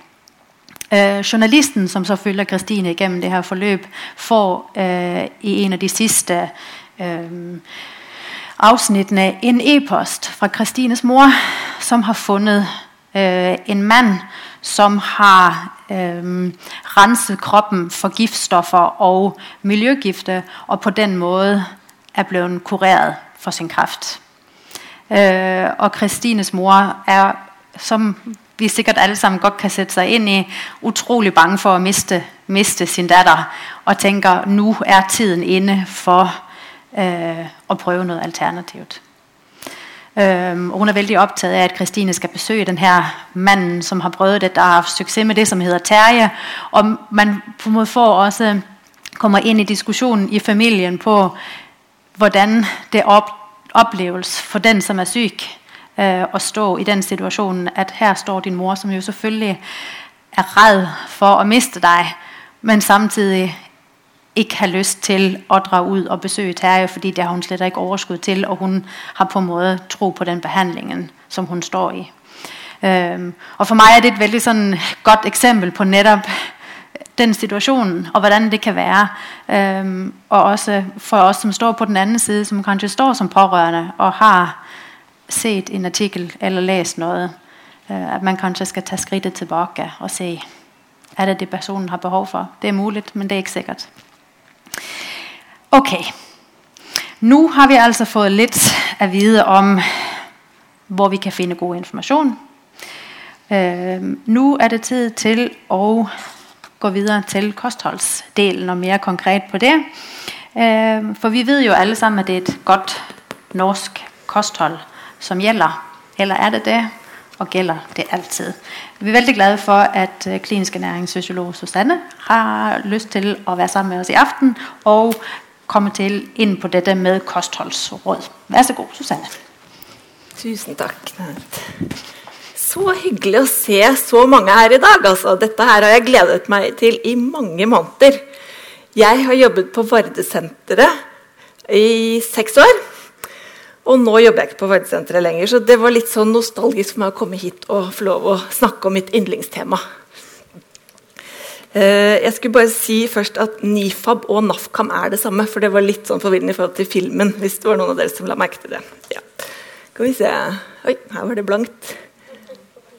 Øh, journalisten som så følger Christine gjennom det her forløp, får øh, i en av de siste avsnittene en e-post fra Christines mor, som har fundet øh, en mann som har øh, renset kroppen for giftstoffer og miljøgifte, og på den måde er blevet kureret for sin kræft. Øh, og Kristines mor er, som vi sikkert alle sammen godt kan sætte seg inn i, utrolig bange for å miste, miste sin datter. Og tenker nå er tiden inne for øh, å prøve noe alternativt. Og hun er veldig opptatt av at Kristine skal besøke denne mannen som har prøvd dette og har hatt suksess med det som heter Terje. Og man på en måte får også kommer inn i diskusjonen i familien på hvordan det opp, oppleves for den som er syk, øh, å stå i den situasjonen at her står din mor, som jo selvfølgelig er redd for å miste deg, men samtidig ikke har lyst til å dra ut og besøke Terje, fordi det har hun slett ikke overskudd til, og hun har på en måte tro på den behandlingen som hun står i. Um, og For meg er det et veldig sånn, godt eksempel på nettopp den situasjonen, og hvordan det kan være. Um, og også for oss som står på den andre side, som kanskje står som pårørende og har sett en artikkel eller lest noe, uh, at man kanskje skal ta skrittet tilbake og se er det det personen har behov for. Det er mulig, men det er ikke sikkert. Ok. Nå har vi altså fått litt å vite om hvor vi kan finne god informasjon. Uh, nå er det tid til å gå videre til kostholdsdelen og mer konkret på det. Øh, for vi vet jo alle sammen at det er et godt norsk kosthold som gjelder. Eller er det det? Og gjelder det alltid. Vi er veldig glade for at øh, klinisk ernæringsfysiolog Susanne har lyst til å være sammen med oss i aften og komme til inn på dette med kostholdsråd. Vær så god, Susanne. Tusen takk. Så hyggelig å se så mange her i dag. Altså, dette her har jeg gledet meg til i mange måneder. Jeg har jobbet på Vardesenteret i seks år. Og nå jobber jeg ikke på Vardesenteret lenger, så det var litt sånn nostalgisk for meg å komme hit og få lov å snakke om mitt yndlingstema. Eh, jeg skulle bare si først at Nifab og NAFKAM er det samme. For det var litt sånn forvirrende i forhold til filmen. hvis det var noen av dere som la merke til det. Ja. Skal vi se Oi, her var det blankt.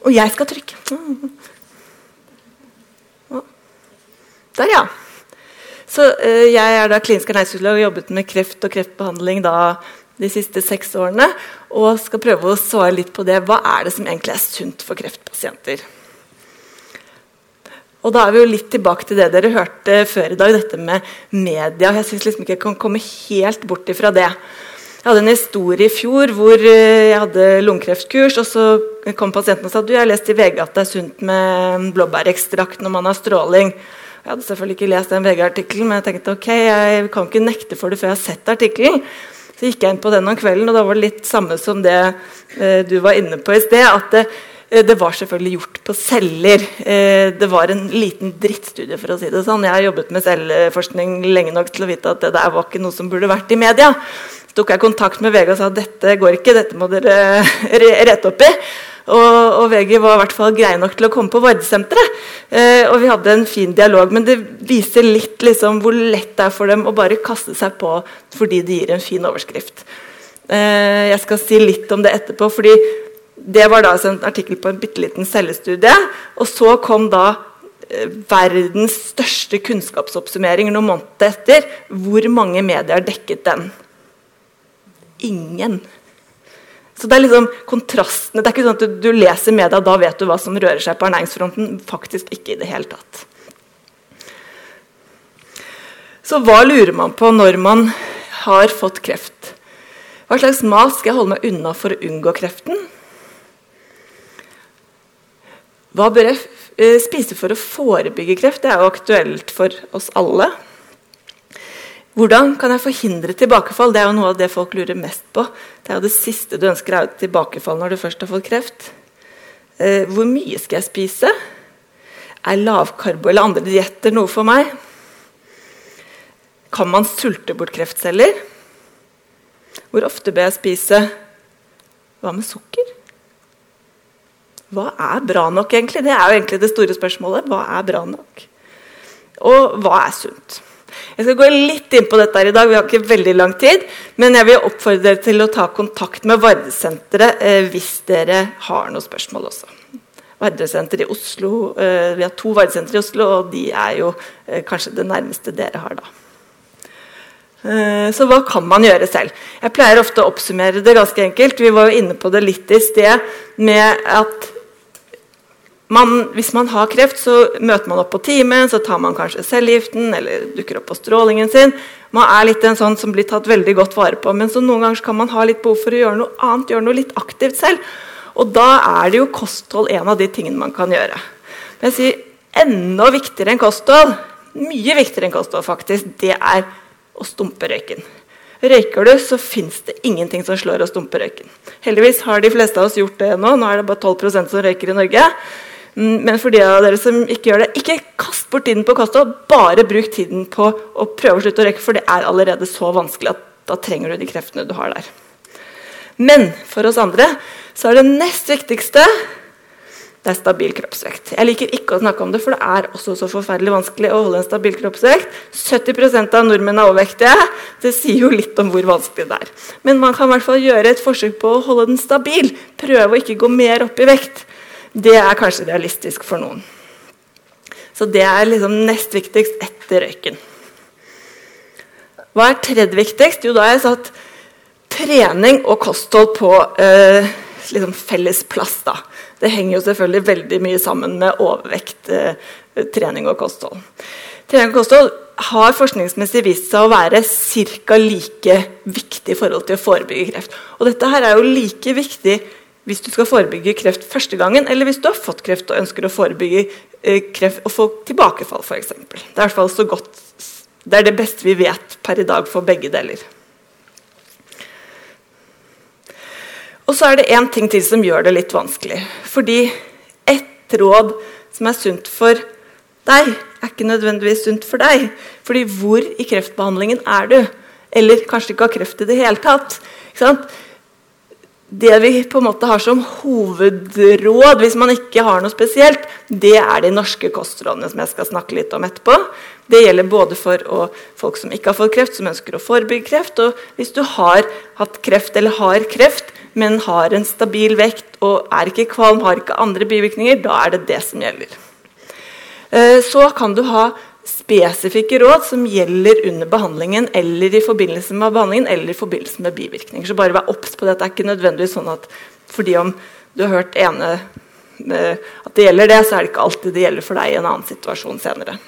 Og jeg skal trykke. Der, ja. Så eh, Jeg er da klinisk ernæringsfysiolog og har jobbet med kreft og kreftbehandling da, de siste seks årene. Og skal prøve å svare litt på det. Hva er det som egentlig er sunt for kreftpasienter? Og da er vi jo litt tilbake til det dere hørte før i dag, dette med media. Jeg syns liksom ikke jeg kan komme helt bort ifra det. Jeg hadde en historie i fjor hvor eh, jeg hadde lungekreftkurs. og Så kom pasienten og sa du, jeg har lest i VG at det er sunt med blåbærekstrakt når man har stråling. Jeg hadde selvfølgelig ikke lest den VG-artikkelen, men jeg tenkte ok, jeg kan ikke nekte for det før jeg har sett artikkelen. Så gikk jeg inn på den om kvelden, og da var det litt samme som det eh, du var inne på i sted. at det, eh, det var selvfølgelig gjort på celler. Eh, det var en liten drittstudie. for å si det sånn. Jeg har jobbet med celleforskning lenge nok til å vite at det der var ikke noe som burde vært i media. Så tok jeg kontakt med VG og sa at dette går ikke, dette må dere rette opp i. Og, og VG var i hvert fall greie nok til å komme på Vardesenteret. Eh, og vi hadde en fin dialog, men det viser litt liksom, hvor lett det er for dem å bare kaste seg på fordi det gir en fin overskrift. Eh, jeg skal si litt om det etterpå, fordi det var da en artikkel på en bitte liten cellestudie. Og så kom da eh, verdens største kunnskapsoppsummering noen måneder etter. Hvor mange medier dekket den? Ingen. Så det er liksom kontrastene. Det er ikke sånn at du, du leser media, da vet du hva som rører seg på ernæringsfronten. Faktisk ikke i det hele tatt. Så hva lurer man på når man har fått kreft? Hva slags mat skal jeg holde meg unna for å unngå kreften? Hva bør jeg eh, spise for å forebygge kreft? Det er jo aktuelt for oss alle. Hvordan kan jeg forhindre tilbakefall? Det er jo noe av det folk lurer mest på. Det er jo det siste du ønsker, er tilbakefall når du først har fått kreft. Eh, hvor mye skal jeg spise? Er lavkarbo eller andre dietter noe for meg? Kan man sulte bort kreftceller? Hvor ofte bør jeg spise? Hva med sukker? Hva er bra nok, egentlig? Det er jo egentlig det store spørsmålet. Hva er bra nok? Og hva er sunt? Jeg skal gå litt inn på dette her i dag, vi har ikke veldig lang tid. Men jeg vil oppfordre dere til å ta kontakt med Vardesenteret eh, hvis dere har noen spørsmål også. Vardesenter i Oslo, eh, Vi har to Vardesentre i Oslo, og de er jo eh, kanskje det nærmeste dere har da. Eh, så hva kan man gjøre selv? Jeg pleier ofte å oppsummere det ganske enkelt. Vi var jo inne på det litt i sted med at man, hvis man har kreft, så møter man opp på timen, så tar man kanskje cellegiften eller dukker opp på strålingen sin. Man er litt en sånn som blir tatt veldig godt vare på. Men så noen ganger kan man ha litt behov for å gjøre noe annet, gjøre noe litt aktivt selv. Og da er det jo kosthold en av de tingene man kan gjøre. Men jeg sier enda viktigere enn kosthold, mye viktigere enn kosthold faktisk, det er å stumpe røyken. Røyker du, så fins det ingenting som slår å stumpe røyken. Heldigvis har de fleste av oss gjort det nå. Nå er det bare 12% som røyker i Norge. Mm, men for de av dere som ikke gjør det, ikke kast bort tiden på kosthold. Bare bruk tiden på å prøve å slutte å røyke, for det er allerede så vanskelig at da trenger du de kreftene du har der. Men for oss andre så er det nest viktigste det er stabil kroppsvekt. Jeg liker ikke å snakke om det, for det er også så forferdelig vanskelig å holde en stabil kroppsvekt. 70 av nordmenn er overvektige. Det sier jo litt om hvor vanskelig det er. Men man kan i hvert fall gjøre et forsøk på å holde den stabil. Prøve å ikke gå mer opp i vekt. Det er kanskje realistisk for noen. Så det er liksom nest viktigst etter røyken. Hva er tredje viktigst? Jo, da har jeg satt trening og kosthold på eh, liksom felles plass. Da. Det henger jo selvfølgelig veldig mye sammen med overvekt, eh, trening og kosthold. Trening og kosthold har forskningsmessig vist seg å være ca. like viktig i forhold til å forebygge kreft. Og dette her er jo like viktig hvis du skal forebygge kreft første gangen, eller hvis du har fått kreft og ønsker å forebygge eh, kreft og få tilbakefall, f.eks. Det er i så godt Det er det beste vi vet per i dag for begge deler. Og så er det én ting til som gjør det litt vanskelig. Fordi ett råd som er sunt for deg, er ikke nødvendigvis sunt for deg. Fordi hvor i kreftbehandlingen er du? Eller kanskje ikke har kreft i det hele tatt. Ikke sant? Det vi på en måte har som hovedråd hvis man ikke har noe spesielt, det er de norske kostrådene som jeg skal snakke litt om etterpå. Det gjelder både for å, folk som ikke har fått kreft, som ønsker å forebygge kreft. Og hvis du har hatt kreft eller har kreft, men har en stabil vekt og er ikke kvalm, har ikke andre bivirkninger, da er det det som gjelder. Eh, så kan du ha spesifikke råd som gjelder under behandlingen eller i forbindelse med behandlingen eller i forbindelse med bivirkninger. Så bare vær obs på det. Det er ikke nødvendigvis sånn at fordi om du har hørt ene eh, at det gjelder det, så er det ikke alltid det gjelder for deg i en annen situasjon senere.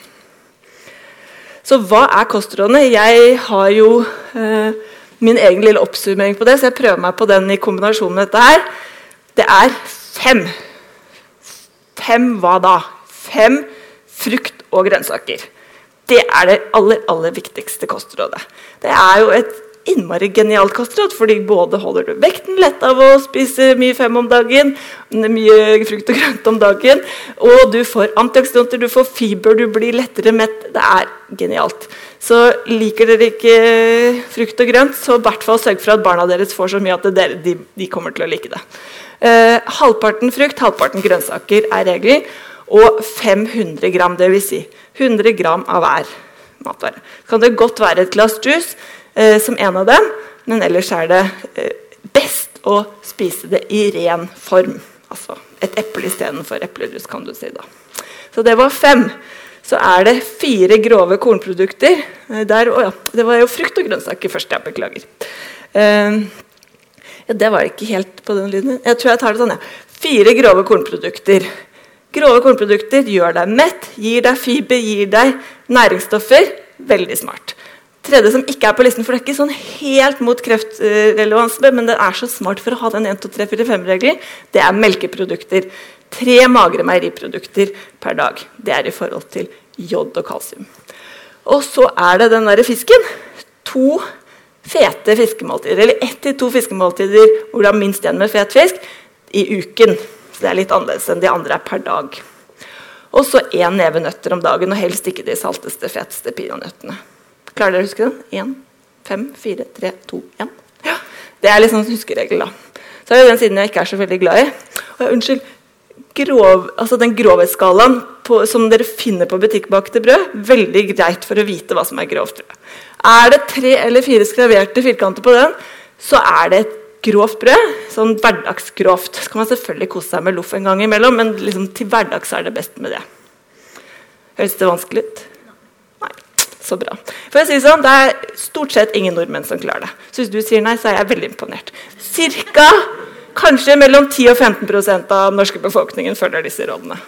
Så hva er kostrådene? Jeg har jo eh, min egen lille oppsummering på det, så jeg prøver meg på den i kombinasjon med dette her. Det er fem. Fem hva da? Fem frukt og grønnsaker. Det er det aller, aller viktigste kostrådet. Det er jo et innmari genialt kostråd, fordi både holder du vekten lett av å spise mye fem om dagen, mye frukt og grønt om dagen, og du får antioksidanter, du får fiber, du blir lettere mett. Det er genialt. Så liker dere ikke frukt og grønt, så i hvert fall sørg for at barna deres får så mye at dere, de, de, kommer til å like det. Eh, halvparten frukt, halvparten grønnsaker er regelen og 500 gram, dvs. Si 100 gram av hver matvare. Kan det godt være et glass juice eh, som en av dem, men ellers er det eh, best å spise det i ren form. Altså et eple istedenfor eplejus, kan du si. da. Så det var fem. Så er det fire grove kornprodukter. Eh, der, å ja, det var jo frukt og grønnsaker først. Jeg beklager. Eh, ja, det var ikke helt på den lyden. Jeg tror jeg tar det sånn. Ja. Fire grove kornprodukter. Grove kornprodukter gjør deg mett, gir deg fiber, gir deg næringsstoffer. Veldig smart. Tredje som ikke er på listen, for det er ikke sånn helt mot kreftrelevans, men det er så smart for å ha den 1, 2, 3, 4, 5-regelen, det er melkeprodukter. Tre magre meieriprodukter per dag. Det er i forhold til jod og kalsium. Og så er det den derre fisken. To fete fiskemåltider, eller ett til to fiskemåltider hvor du har minst én med fet fisk, i uken. Så det er litt annerledes enn de andre er per dag. Og så én neve nøtter om dagen, og helst ikke de salteste, feteste peanøttene. Klarer dere å huske den? Én, fem, fire, tre, to, én. Ja, det er liksom huskeregel, da. Så er det den siden jeg ikke er så veldig glad i. Og jeg, unnskyld, grov, altså den grovhetsskalaen som dere finner på butikkbakte brød, veldig greit for å vite hva som er grovt brød. Er det tre eller fire skraverte firkanter på den, så er det et grovt brød. Sånn hverdagsgrovt. Så kan man selvfølgelig kose seg med loff en gang imellom, men liksom til hverdags er det best med det. Høres det vanskelig ut? Nei. Så bra. For å si sånn, Det er stort sett ingen nordmenn som klarer det. Så hvis du sier nei, så er jeg veldig imponert. Cirka kanskje mellom 10 og 15 av norske befolkningen følger disse rådene.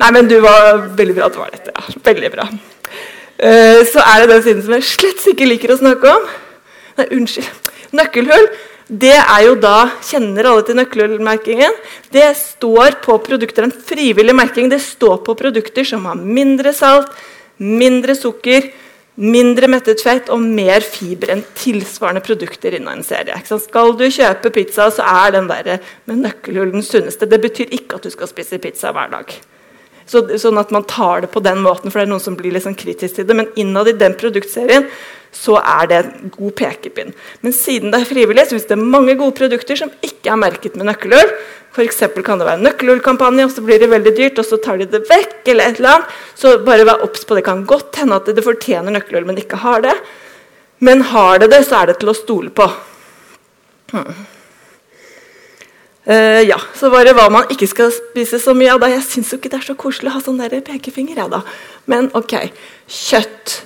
Nei, men du var veldig bra at det var dette. Ja. Veldig bra. Uh, så er det den siden som jeg slett ikke liker å snakke om. Nei, unnskyld. Nøkkelhull det er jo da Kjenner alle til nøkkelhullmerkingen? Det står på produkter, en frivillig merking. Det står på produkter som har mindre salt, mindre sukker, mindre mettet fett og mer fiber enn tilsvarende produkter innen en serie. Skal du kjøpe pizza, så er den der med nøkkelhull den sunneste. Det betyr ikke at du skal spise pizza hver dag. Så, sånn at man tar det på den måten, for det er noen som blir liksom kritisk til det. Men innad i den produktserien så er det en god pekepinn. Men siden det er frivillig, så hvis det mange gode produkter som ikke er merket med nøkkelhull. F.eks. kan det være nøkkelhullkampanje, og så blir det veldig dyrt, og så tar de det vekk. eller et eller annet. Så bare vær obs på det. kan godt hende at det fortjener nøkkelhull, men ikke har det. Men har det det, så er det til å stole på. Hmm. Uh, ja, Så var det hva man ikke skal spise så mye av. da. Jeg syns ikke det er så koselig å ha sånn der pekefinger. Ja, da. Men ok, kjøtt.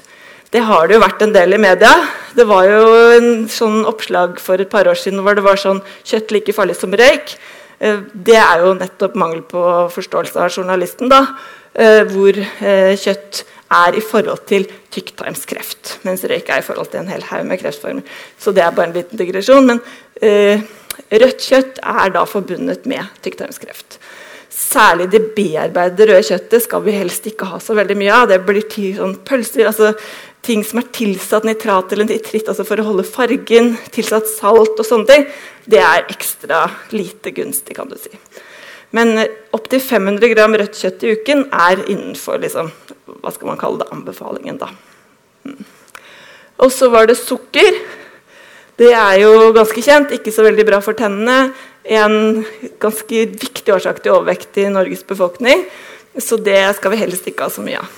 Det har det jo vært en del i media. Det var jo en sånn oppslag for et par år siden hvor det var sånn 'Kjøtt like farlig som røyk'. Uh, det er jo nettopp mangel på forståelse av journalisten. da, uh, Hvor kjøtt er i forhold til tykktarmskreft, mens røyk er i forhold til en hel haug med kreftformer. Så det er bare en liten digresjon. men Rødt kjøtt er da forbundet med tykktarmskreft. Særlig det bearbeidede røde kjøttet skal vi helst ikke ha så veldig mye av. Det blir sånn pølser, altså ting som er tilsatt nitrat eller nitritt altså for å holde fargen, tilsatt salt og sånne ting. Det er ekstra lite gunstig, kan du si. Men opptil 500 gram rødt kjøtt i uken er innenfor liksom, hva skal man kalle det, anbefalingen. da. Mm. Og så var det sukker. Det er jo ganske kjent, ikke så veldig bra for tennene. En ganske viktig årsak til overvekt i Norges befolkning. Så det skal vi helst ikke ha så mye av.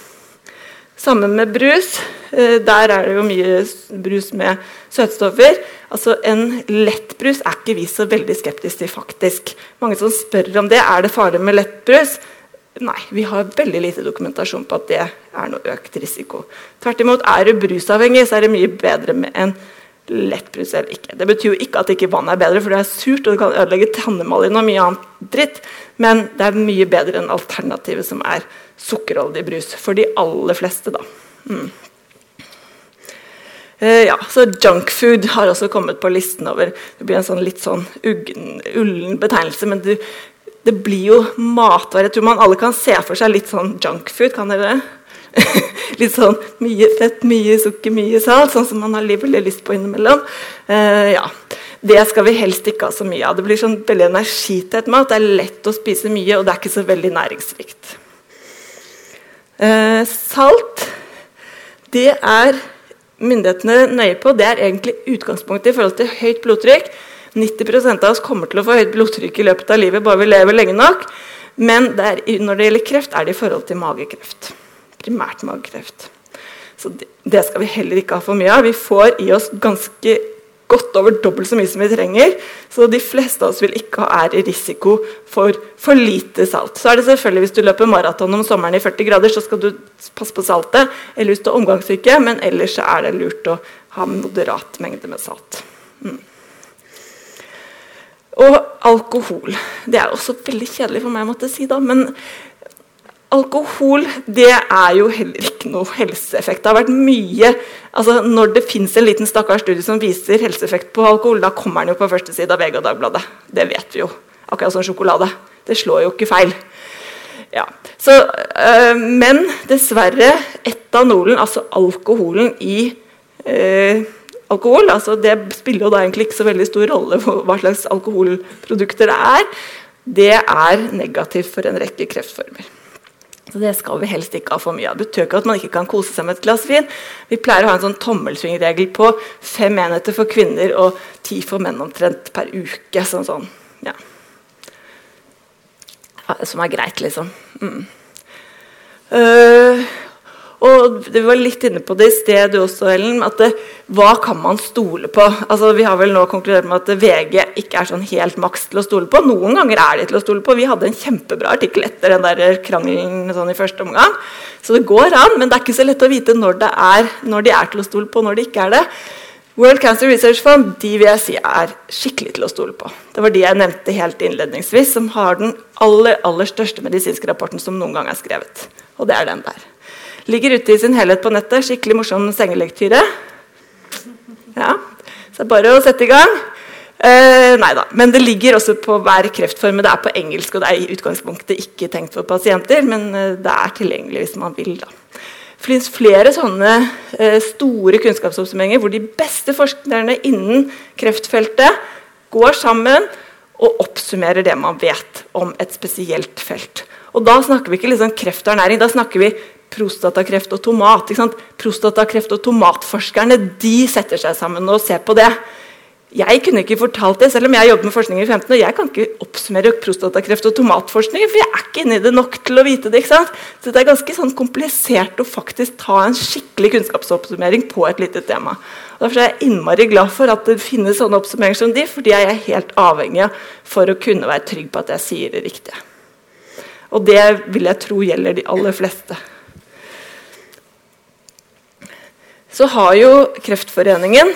Sammen med brus. Eh, der er det jo mye brus med søtstoffer. Altså En lettbrus er ikke vi så veldig skeptiske til, faktisk. Mange som spør om det. Er det farlig med lettbrus? Nei, vi har veldig lite dokumentasjon på at det er noe økt risiko. Tvert imot, er du brusavhengig, så er det mye bedre med en lettbrus eller ikke. Det betyr jo ikke at ikke vann er bedre, for det er surt og det kan ødelegge tannemaljen og mye annet dritt, men det er mye bedre enn alternativet som er sukkerholdig brus. For de aller fleste, da. Mm. Uh, ja, så Junkfood har også kommet på listen over Det blir en sånn litt sånn uggen, ullen betegnelse, men du det blir jo matvare. Jeg tror man alle kan se for seg litt sånn junkfood. Kan dere det? litt sånn mye fett, mye sukker, mye salt, sånn som man har veldig lyst på innimellom. Uh, ja. Det skal vi helst ikke ha så mye av. Det blir sånn veldig energitett mat. Det er lett å spise mye, og det er ikke så veldig næringsrikt. Uh, salt, det er myndighetene nøye på. Det er egentlig utgangspunktet i forhold til høyt blodtrykk. 90% av oss kommer til å få høyt blodtrykk i løpet av livet bare vi lever lenge nok. Men der, når det gjelder kreft, er det i forhold til magekreft. Primært magekreft. Så det, det, skal vi heller ikke ha for mye av. Vi får i oss ganske godt over dobbelt så mye som vi trenger. Så de fleste av oss vil ikke ha er i risiko for for lite salt. Så er det selvfølgelig Hvis du løper maraton om sommeren i 40 grader, så skal du passe på saltet. Eller hvis du er omgangssyke, men ellers er det lurt å ha moderat mengde med salt. Mm. Og alkohol. Det er også veldig kjedelig for meg å måtte si, da, men alkohol det er jo heller ikke noe helseeffekt. Det har vært mye altså Når det fins en liten stakkars studie som viser helseeffekt på alkohol, da kommer den jo på første side av VG og Dagbladet. Det vet vi jo. Akkurat som sjokolade. Det slår jo ikke feil. Ja. Så, øh, men dessverre, etanolen, altså alkoholen i øh, alkohol. Altså, det spiller jo da egentlig ikke så veldig stor rolle hva slags alkoholprodukter det er. Det er negativt for en rekke kreftformer. Så Det skal vi helst ikke ha for mye av. Det betyr ikke at man ikke kan kose seg med et glass vin. Vi pleier å ha en sånn tommelsvingregel på fem enheter for kvinner og ti for menn omtrent per uke. Sånn, sånn. Ja. Som er greit, liksom. Mm. Uh, og Vi var litt inne på det i sted også, Ellen. at det, Hva kan man stole på? Altså, vi har vel nå konkludert med at VG ikke er sånn helt maks til å stole på. Noen ganger er de til å stole på. Vi hadde en kjempebra artikkel etter den der krangelen sånn i første omgang. Så det går an, men det er ikke så lett å vite når, er, når de er til å stole på, og når de ikke er det. World Cancer Research Fund de vil jeg si er skikkelig til å stole på. Det var de jeg nevnte helt innledningsvis, som har den aller, aller største medisinske rapporten som noen gang er skrevet. Og det er den der. Ligger ute i sin helhet på nettet. Skikkelig morsom sengelektyre. Ja, så det er bare å sette i gang. Eh, nei da. Men det ligger også på hver kreftform. Det er på engelsk, og det er i utgangspunktet ikke tenkt for pasienter, men eh, det er tilgjengelig hvis man vil. da. Det finnes flere sånne eh, store kunnskapsoppsummeringer hvor de beste forskerne innen kreftfeltet går sammen og oppsummerer det man vet om et spesielt felt. Og Da snakker vi ikke liksom ernæring, da snakker vi prostatakreft og tomat. Prostatakreft og tomatforskerne de setter seg sammen og ser på det. Jeg kunne ikke fortalt det, selv om jeg jobber med forskning i 15 år. Jeg kan ikke oppsummere prostatakreft og tomatforskning, for jeg er ikke inni det nok til å vite det. Så det er ganske sånn komplisert å faktisk ta en skikkelig kunnskapsoppsummering på et lite tema. Og derfor er jeg innmari glad for at det finnes sånne oppsummeringer som de, fordi jeg er helt avhengig av for å kunne være trygg på at jeg sier det riktige. Og det vil jeg tro gjelder de aller fleste. Så har jo Kreftforeningen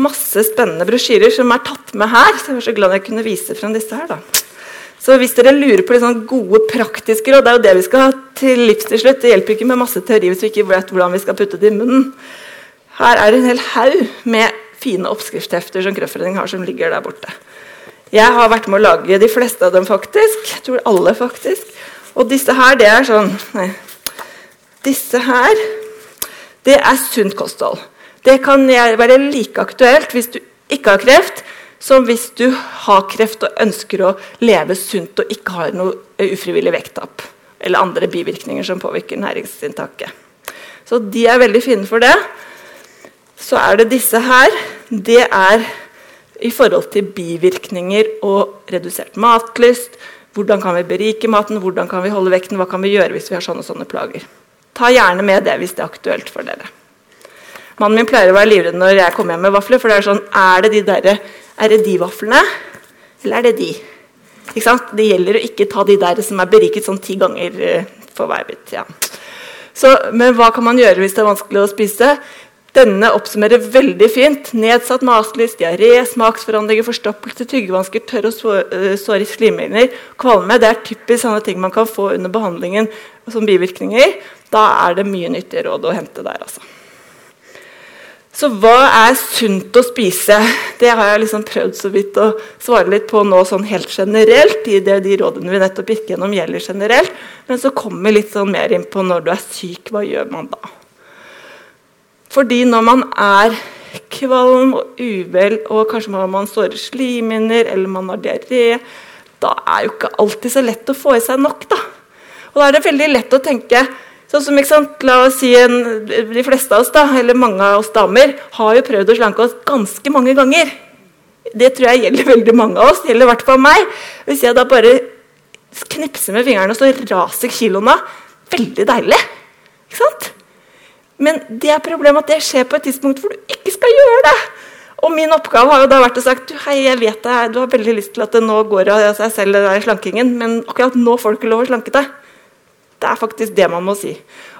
masse spennende brosjyrer som er tatt med her. Så jeg var så glad jeg kunne vise frem disse her. da. Så hvis dere lurer på sånn gode, praktiske råd, det er jo det vi skal ha til livs til slutt. Det hjelper ikke med masse teori hvis vi ikke vet hvordan vi skal putte det i munnen. Her er det en hel haug med fine oppskriftshefter som Kreftforeningen har, som ligger der borte. Jeg har vært med å lage de fleste av dem, faktisk. Jeg tror alle, faktisk. Og disse her, det er sånn Nei. Disse her det er sunt kosthold. Det kan være like aktuelt hvis du ikke har kreft, som hvis du har kreft og ønsker å leve sunt og ikke har noe ufrivillig vekttap eller andre bivirkninger som påvirker næringsinntaket. Så de er veldig fine for det. Så er det disse her. Det er i forhold til bivirkninger og redusert matlyst. Hvordan kan vi berike maten, hvordan kan vi holde vekten, hva kan vi gjøre hvis vi har sånne og sånne plager. Ta gjerne med det hvis det er aktuelt for dere. Mannen min pleier å være livredd når jeg kommer hjem med vafler. For det er sånn Er det de der, er det de vaflene, eller er det de? Ikke sant? Det gjelder å ikke ta de der som er beriket sånn ti ganger eh, for hver bit. Ja. Så, men hva kan man gjøre hvis det er vanskelig å spise? Denne oppsummerer veldig fint. Nedsatt matlyst, diaré, smaksforandringer, forstoppelse, tyggevansker, tørr og eh, såre slimhinner, kvalme. Det er typisk sånne ting man kan få under behandlingen som bivirkninger. Da er det mye nyttige råd å hente der. altså. Så hva er sunt å spise? Det har jeg liksom prøvd så vidt å svare litt på nå sånn helt generelt. i det De rådene vi nettopp gikk gjennom, gjelder generelt. Men så kommer vi litt sånn mer inn på når du er syk, hva gjør man da? Fordi når man er kvalm og uvel, og kanskje man har såre slimhinner eller man har diaré, da er jo ikke alltid så lett å få i seg nok. da. Og da er det veldig lett å tenke Sånn som, sant, la oss si en, De fleste av oss, da, eller mange av oss damer, har jo prøvd å slanke oss ganske mange ganger. Det tror jeg gjelder veldig mange av oss. gjelder i hvert fall meg. Hvis jeg da bare knipser med fingrene, så raser kiloene Veldig deilig. Ikke sant? Men det er problemet at det skjer på et tidspunkt hvor du ikke skal gjøre det. Og min oppgave har jo da vært å sagt du, hei, jeg vet det, du har veldig lyst til at det nå går av seg selv, det der slankingen, men akkurat nå får du ikke lov å slanke deg. Det er faktisk det man må si.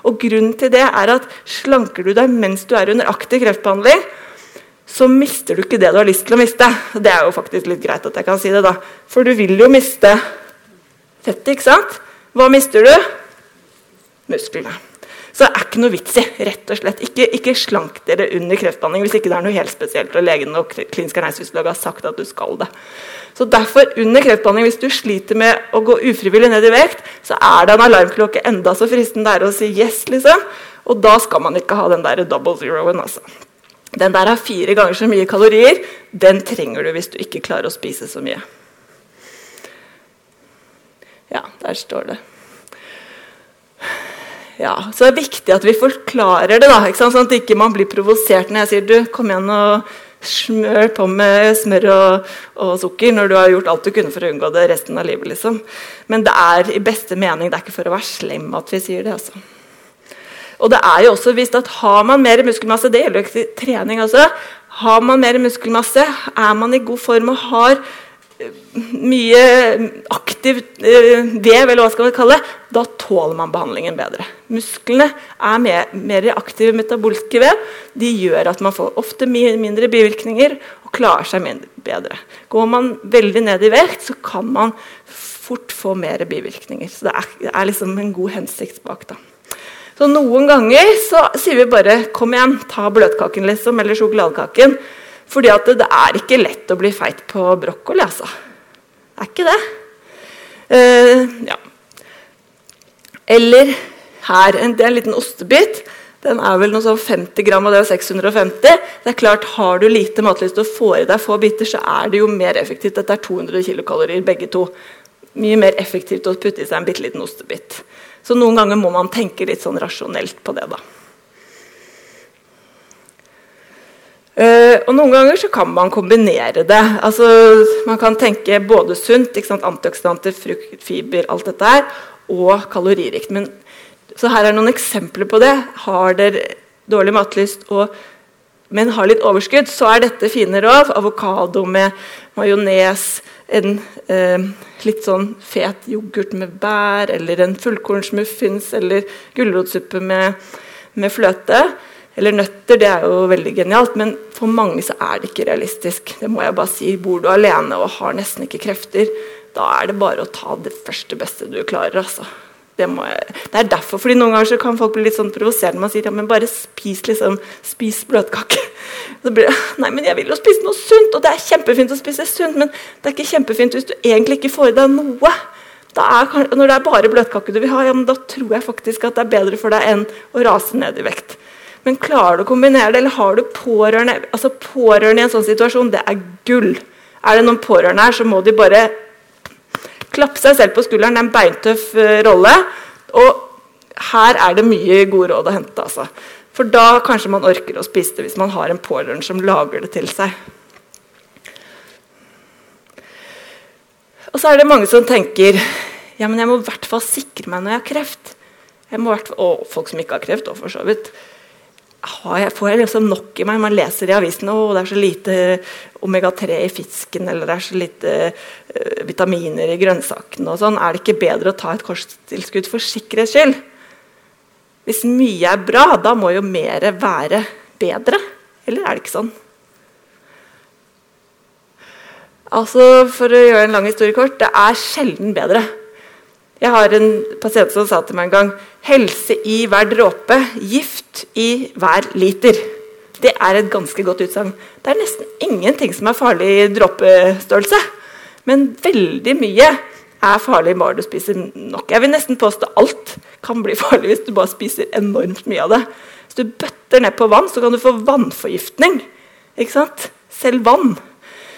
Og Grunnen til det er at slanker du deg mens du er under aktiv kreftbehandling, så mister du ikke det du har lyst til å miste. Det er jo faktisk litt greit at jeg kan si det, da. For du vil jo miste fettet, ikke sant? Hva mister du? Musklene. Så det er ikke noe vits i. rett og slett. Ikke, ikke slank dere under kreftbehandling hvis ikke det er noe helt spesielt og legen og klinisk ernæringsfysiolog har sagt at du skal det. Så Derfor, under kreftbehandling, hvis du sliter med å gå ufrivillig ned i vekt, så er det en alarmklokke enda så fristende det er å si yes, liksom. Og da skal man ikke ha den der double zeroen. altså. Den der har fire ganger så mye kalorier. Den trenger du hvis du ikke klarer å spise så mye. Ja, der står det ja, så det er viktig at vi forklarer det, da, sånn at ikke man blir provosert når jeg sier du, kom igjen og smør på med smør og, og, sukker når du har gjort alt du kunne for å unngå det resten av livet. liksom. Men det er i beste mening, det er ikke for å være slem at vi sier det. altså. Og det er jo også vist at har man mer muskelmasse, det gjelder jo ikke trening også, har man mer muskelmasse, er man i god form og har mye aktiv eh, vev, eller hva skal vi kalle det, da tåler man behandlingen bedre. Musklene er mer, mer aktive metabolske vev. De gjør at man får ofte mindre bivirkninger og klarer seg bedre. Går man veldig ned i vekt, så kan man fort få mer bivirkninger. Så det er, det er liksom en god hensikt bak. da. Så Noen ganger så sier vi bare 'kom igjen, ta bløtkaken', liksom, eller sjokoladekaken. Fordi at det, det, er ikke lett å bli feit på brokkoli, altså. Det er ikke det. Uh, ja. Eller her en, det er en liten ostebit. Den er vel noe sånn 50 gram, og det er 650. Det er klart, Har du lite matlyst og får i deg få biter, så er det jo mer effektivt. Dette er 200 kilokalorier, begge to. Mye mer effektivt å putte i seg en bitte liten ostebit. Så noen ganger må man tenke litt sånn rasjonelt på det. da. Uh, og Noen ganger så kan man kombinere det. Altså, man kan tenke både sunt, antioksidanter, frukt, fiber, alt dette her, og kaloririkt. Men, så her er noen eksempler på det. Har dere dårlig matlyst, og, men har litt overskudd, så er dette fine råd. Avokado med majones, en uh, litt sånn fet yoghurt med bær, eller en fullkornsmuffins, eller gulrotsuppe med, med fløte. Eller nøtter, det er jo veldig genialt, men for mange så er det ikke realistisk. Det må jeg bare si. Bor du alene og har nesten ikke krefter, da er det bare å ta det første beste du klarer. altså. Det, det, er derfor, fordi Noen ganger så kan folk bli litt sånn provoserende man sier ja, men bare spis liksom, spis bløtkake. Så blir det, Nei, men jeg vil jo spise noe sunt, og det er kjempefint å spise sunt, men det er ikke kjempefint hvis du egentlig ikke får i deg noe. Er, når det er bare bløtkake du vil ha, ja, men da tror jeg faktisk at det er bedre for deg enn å rase ned i vekt. Men klarer du å kombinere det, eller har du pårørende altså Pårørende i en sånn situasjon, det er gull. Er det noen pårørende her, så må de bare klappe seg selv på skulderen. Det er en beintøff uh, rolle. Og her er det mye gode råd å hente. Altså. For da kanskje man orker å spise det hvis man har en pårørende som lager det til seg. Og så er det mange som tenker ja, men jeg må i hvert fall sikre meg når jeg har kreft. Jeg må hvert fall, og folk som ikke har kreft, og for så vidt. Jeg, får jeg liksom nok i meg? Man leser i avisen at det er så lite omega-3 i fisken eller det er så lite uh, vitaminer i grønnsakene. og sånn. Er det ikke bedre å ta et kosttilskudd for sikkerhets skyld? Hvis mye er bra, da må jo mer være bedre. Eller er det ikke sånn? Altså, For å gjøre en lang historie kort det er sjelden bedre. Jeg har en pasient som sa til meg en gang Helse i hver dråpe, gift i hver liter. Det er et ganske godt utsagn. Det er nesten ingenting som er farlig i dråpestørrelse. Men veldig mye er farlig bare du spiser nok. Jeg vil nesten påstå alt kan bli farlig hvis du bare spiser enormt mye av det. Hvis du bøtter ned på vann, så kan du få vannforgiftning. Ikke sant? Selv vann.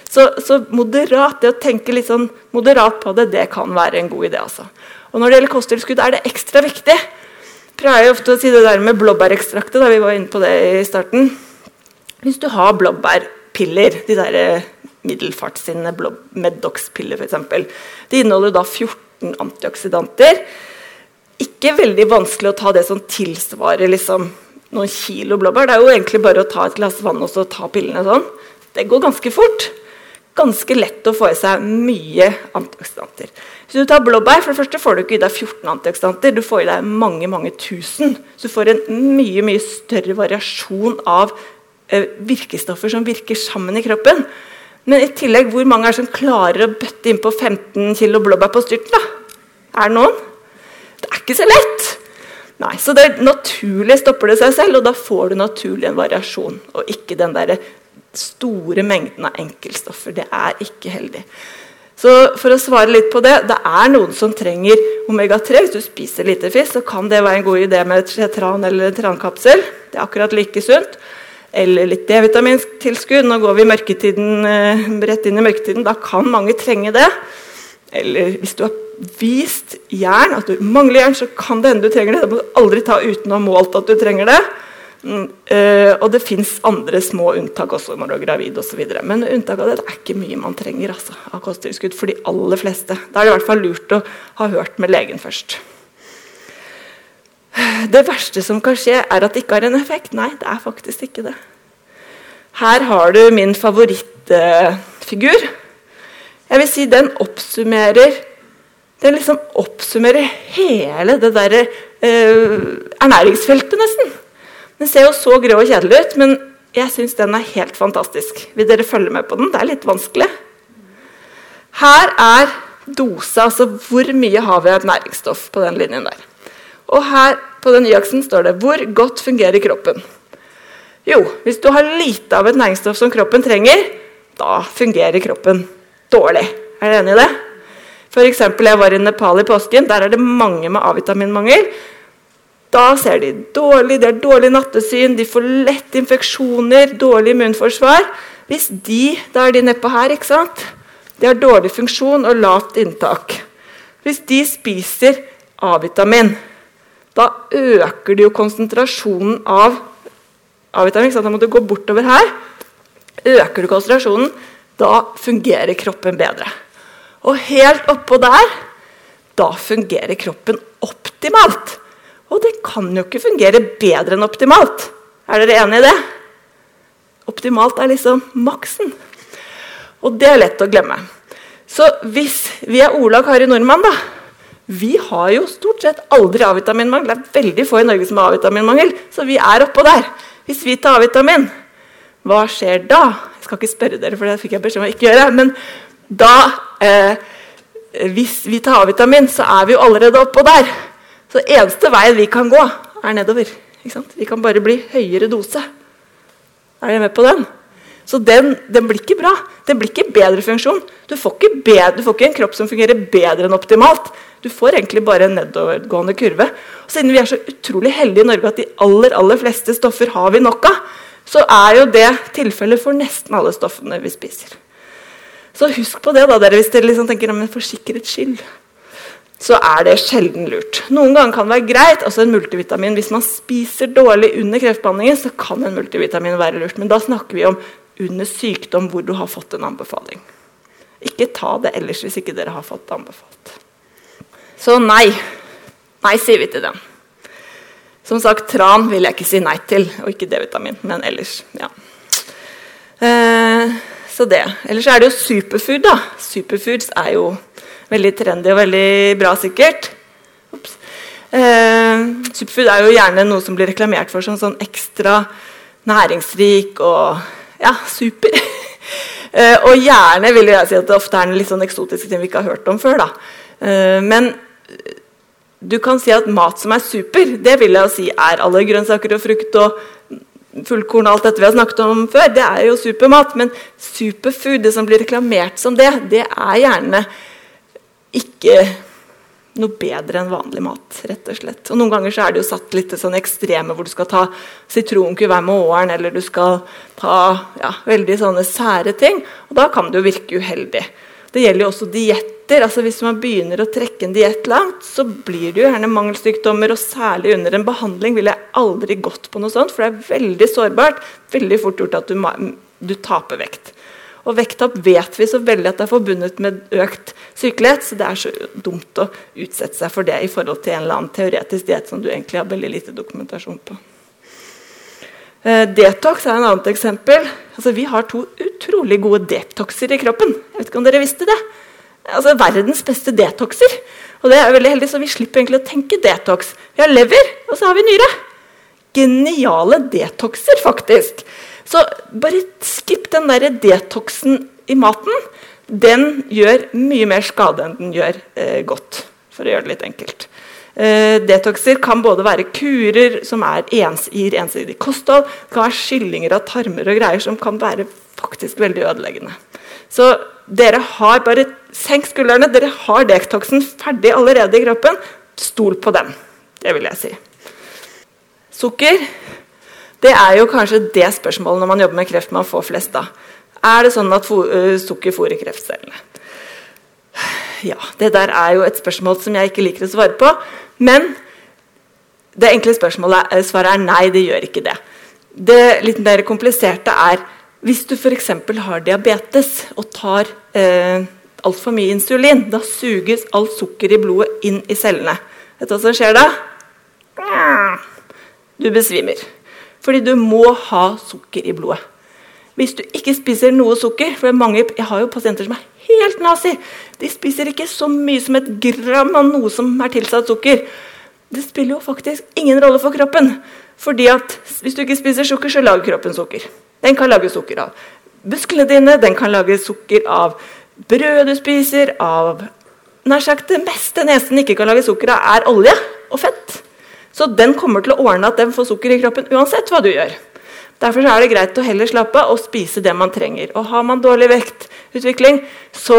Så, så moderat, det å tenke litt sånn moderat på det, det kan være en god idé. altså. Og Når det gjelder kosttilskudd, er det ekstra viktig. Jeg pleier ofte å si det der med blåbærekstraktet. da vi var inne på det i starten. Hvis du har blåbærpiller, de der middelfart sine Medox-piller f.eks., de inneholder da 14 antioksidanter. Ikke veldig vanskelig å ta det som tilsvarer liksom, noen kilo blåbær. Det er jo egentlig bare å ta et glass vann og så ta pillene sånn. Det går ganske fort ganske lett å få i seg mye antioksidanter. Hvis du tar blåbær, for det første får du ikke i deg 14 antioksidanter, du får i deg mange mange tusen. Så du får en mye mye større variasjon av eh, virkestoffer som virker sammen i kroppen. Men i tillegg, hvor mange er som klarer å bøtte innpå 15 kg blåbær på styrten? da? Er det noen? Det er ikke så lett. Nei, så det Naturlig stopper det seg selv, og da får du naturlig en variasjon. Og ikke den der store mengden av enkeltstoffer. Det er ikke heldig. Så for å svare litt på det, det er noen som trenger omega-3. Hvis du spiser lite fisk, så kan det være en god idé med tran eller trankapsel. Det er akkurat like sunt. Eller litt D-vitamintilskudd. Nå går vi eh, rett inn i mørketiden. Da kan mange trenge det. Eller hvis du har vist jern, at du mangler jern, så kan det hende du trenger det. Det må du aldri ta uten å ha målt at du trenger det. Mm, uh, og det fins andre små unntak også når du er gravid osv. Men unntak av det, det er ikke mye man trenger altså, av kosttilskudd for de aller fleste. Da er det i hvert fall lurt å ha hørt med legen først. Det verste som kan skje, er at det ikke har en effekt. Nei, det er faktisk ikke det. Her har du min favorittfigur. Jeg vil si den oppsummerer Den liksom oppsummerer hele det derre eh, ernæringsfeltet, nesten. Den ser jo så grå og kjedelig ut, men jeg syns den er helt fantastisk. Vil dere følge med på den? Det er litt vanskelig. Her er dose, altså hvor mye har vi av næringsstoff på den linjen der. Og her på den y-aksen står det 'Hvor godt fungerer kroppen'? Jo, hvis du har lite av et næringsstoff som kroppen trenger, da fungerer kroppen dårlig. Er dere enig i det? Eksempel, jeg var i Nepal i påsken. Der er det mange med A-vitaminmangel. Da ser de dårlig, det er dårlig nattesyn, de får lett infeksjoner, dårlig immunforsvar. Hvis de Da er de nedpå her, ikke sant? De har dårlig funksjon og lavt inntak. Hvis de spiser A-vitamin, da øker de jo konsentrasjonen av A-vitamin. Da må du gå bortover her. Øker du konsentrasjonen, da fungerer kroppen bedre. Og helt oppå der, da fungerer kroppen optimalt. Og det kan jo ikke fungere bedre enn optimalt. Er dere enig i det? Optimalt er liksom maksen. Og det er lett å glemme. Så hvis vi er Olaug Harry Nordmann, da Vi har jo stort sett aldri A-vitaminmangel. Det er veldig få i Norge som har A-vitaminmangel, så vi er oppå der. Hvis vi tar A-vitamin, hva skjer da? Jeg skal ikke spørre dere, for det fikk jeg beskjed om å ikke gjøre. Men da eh, Hvis vi tar A-vitamin, så er vi jo allerede oppå der. Så eneste veien vi kan gå, er nedover. Vi kan bare bli høyere dose. Er dere med på den? Så den, den, blir ikke bra. Den blir ikke bedre funksjon. Du får ikke, bedre, du får ikke en kropp som fungerer bedre enn optimalt. Du får egentlig bare en nedovergående kurve. Og siden vi er så utrolig heldige i Norge at de aller, aller fleste stoffer har vi nok av, så er jo det tilfellet for nesten alle stoffene vi spiser. Så husk på det, da, dere, hvis dere liksom tenker om for sikkerhets skyld så er det sjelden lurt. Noen ganger kan det være greit. altså en multivitamin, Hvis man spiser dårlig under kreftbehandlingen, så kan en multivitamin være lurt. Men da snakker vi om under sykdom hvor du har fått en anbefaling. Ikke ta det ellers hvis ikke dere har fått det anbefalt. Så nei. Nei, sier vi til dem. Som sagt, tran vil jeg ikke si nei til, og ikke D-vitamin. Men ellers, ja. Eh, så det. Ellers er det jo superfood, da. Superfoods er jo veldig trendy og veldig bra, sikkert. Eh, superfood er jo gjerne noe som blir reklamert for som sånn ekstra næringsrik og ja, super. eh, og gjerne vil jeg si at det ofte er en litt sånn eksotiske ting vi ikke har hørt om før. da. Eh, men du kan si at mat som er super, det vil jeg si er alle grønnsaker og frukt og fullkorn og alt dette vi har snakket om før, det er jo supermat. Men superfood, det som blir reklamert som det, det er gjerne ikke noe bedre enn vanlig mat. rett Og slett. Og Noen ganger så er det jo satt litt til sånn ekstreme hvor du skal ta sitronkur hver morgen, eller du skal ta ja, veldig sånne sære ting. Og da kan det jo virke uheldig. Det gjelder jo også dietter. Altså hvis man begynner å trekke en diett langt, så blir det jo gjerne mangelsykdommer, og særlig under en behandling ville jeg aldri gått på noe sånt, for det er veldig sårbart. Veldig fort gjort at du, du taper vekt. Og vekttap vet vi så veldig at det er forbundet med økt sykelighet, så det er så dumt å utsette seg for det i forhold til en eller annen teoretisk diett som du egentlig har veldig lite dokumentasjon på. Eh, detox er en annet eksempel. Altså, vi har to utrolig gode detoxer i kroppen. Jeg vet ikke om dere visste det? Altså, Verdens beste detoxer. Og det er veldig heldig, så Vi slipper egentlig å tenke detox. Vi har lever, og så har vi nyre. Geniale detoxer, faktisk. Så bare skipp den der detoxen i maten. Den gjør mye mer skade enn den gjør eh, godt, for å gjøre det litt enkelt. Eh, detoxer kan både være kurer som er ens, gir ensidig kosthold, det kan være skyllinger av tarmer og greier som kan være faktisk veldig ødeleggende. Så dere har bare Senk skuldrene. Dere har detoxen ferdig allerede i kroppen. Stol på den. Det vil jeg si. Sukker det er jo kanskje det spørsmålet når man jobber med kreft man får flest av. Er det sånn at sukker fôrer kreftcellene? Ja, det der er jo et spørsmål som jeg ikke liker å svare på. Men det enkle spørsmålet er, svaret er nei, det gjør ikke det. Det litt mer kompliserte er hvis du f.eks. har diabetes og tar eh, altfor mye insulin, da suges alt sukker i blodet inn i cellene. Vet du hva som skjer da? Du besvimer. Fordi du må ha sukker i blodet. Hvis du ikke spiser noe sukker for mange, Jeg har jo pasienter som er helt nazi. De spiser ikke så mye som et gram av noe som er tilsatt sukker. Det spiller jo faktisk ingen rolle for kroppen. Fordi at Hvis du ikke spiser sukker, så lager kroppen sukker. Den kan lage sukker av musklene dine, den kan lage sukker av brød du spiser, av nær sagt Det meste nesen ikke kan lage sukker av, er olje og fett. Så den kommer til å ordne at den får sukker i kroppen uansett hva du gjør. Derfor er det greit å heller slappe av og spise det man trenger. Og Har man dårlig vektutvikling, så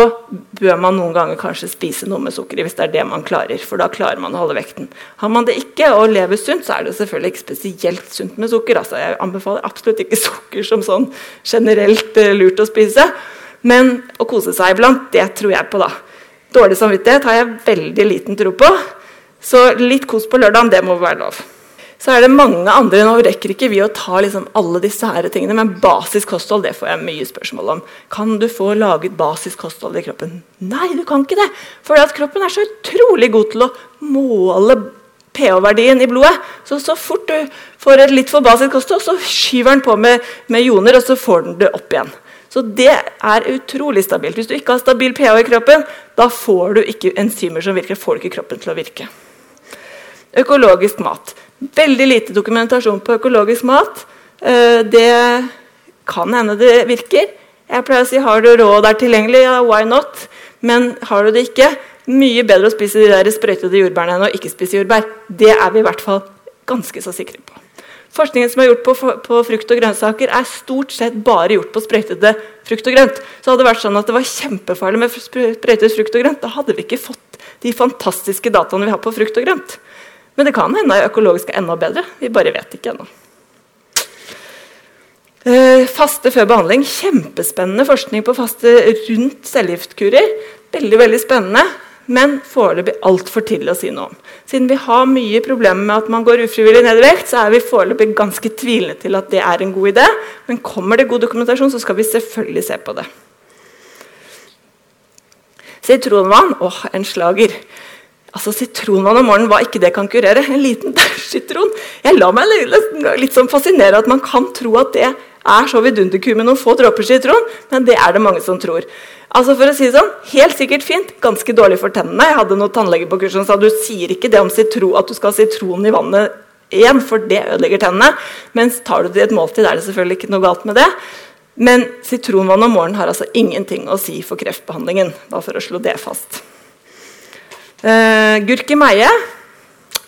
bør man noen ganger kanskje spise noe med sukker hvis det er det man klarer. For da klarer man å holde vekten. Har man det ikke og lever sunt, så er det selvfølgelig ikke spesielt sunt med sukker. Altså, jeg anbefaler absolutt ikke sukker som sånn generelt uh, lurt å spise. Men å kose seg iblant, det tror jeg på, da. Dårlig samvittighet har jeg veldig liten tro på. Så litt kos på lørdagen, det må være lov. Så er det mange andre, Nå rekker ikke vi å ta liksom alle disse her tingene, men basisk kosthold det får jeg mye spørsmål om. Kan du få laget basisk kosthold i kroppen? Nei, du kan ikke det. For kroppen er så utrolig god til å måle pH-verdien i blodet. Så så fort du får et litt for basisk kosthold, så skyver den på med, med joner, og så får den det opp igjen. Så det er utrolig stabilt. Hvis du ikke har stabil pH i kroppen, da får du ikke enzymer som virker, får du ikke kroppen til å virke. Økologisk mat. Veldig lite dokumentasjon på økologisk mat. Eh, det kan hende det virker. Jeg pleier å si har du råd der tilgjengelig, ja, why not? Men har du det ikke, mye bedre å spise de der sprøytede jordbærene enn å ikke spise jordbær. Det er vi i hvert fall ganske så sikre på. Forskningen som er gjort på, på, frukt og grønnsaker, er stort sett bare gjort på sprøytede frukt og grønt. Så hadde det vært sånn at det var kjempefarlig med sprøytet frukt og grønt, da hadde vi ikke fått de fantastiske dataene vi har på frukt og grønt. Men det kan hende økologisk er enda bedre. Vi bare vet ikke ennå. Eh, faste før behandling. Kjempespennende forskning på faste rundt cellegiftkurer. Veldig, veldig spennende, men foreløpig altfor tidlig å si noe om. Siden vi har mye problemer med at man går ufrivillig ned i vekt, så er vi foreløpig ganske tvilende til at det er en god idé. Men kommer det god dokumentasjon, så skal vi selvfølgelig se på det. Sitronvann åh, en slager. Altså, Sitronvann om morgenen, hva ikke det kan kurere? En liten sitron. Jeg lar meg litt, litt sånn fascinere at man kan tro at det er så vidunderku med noen få dråper sitron, men det er det mange som tror. Altså for å si det sånn, Helt sikkert fint, ganske dårlig for tennene. Jeg hadde noen tannleger på kurset som sa du sier ikke det om sitron, at du skal ha sitron i vannet igjen, for det ødelegger tennene. Mens tar du det i et måltid, er det selvfølgelig ikke noe galt med det. Men sitronvann om morgenen har altså ingenting å si for kreftbehandlingen. Bare for å slå det fast. Uh, gurkemeie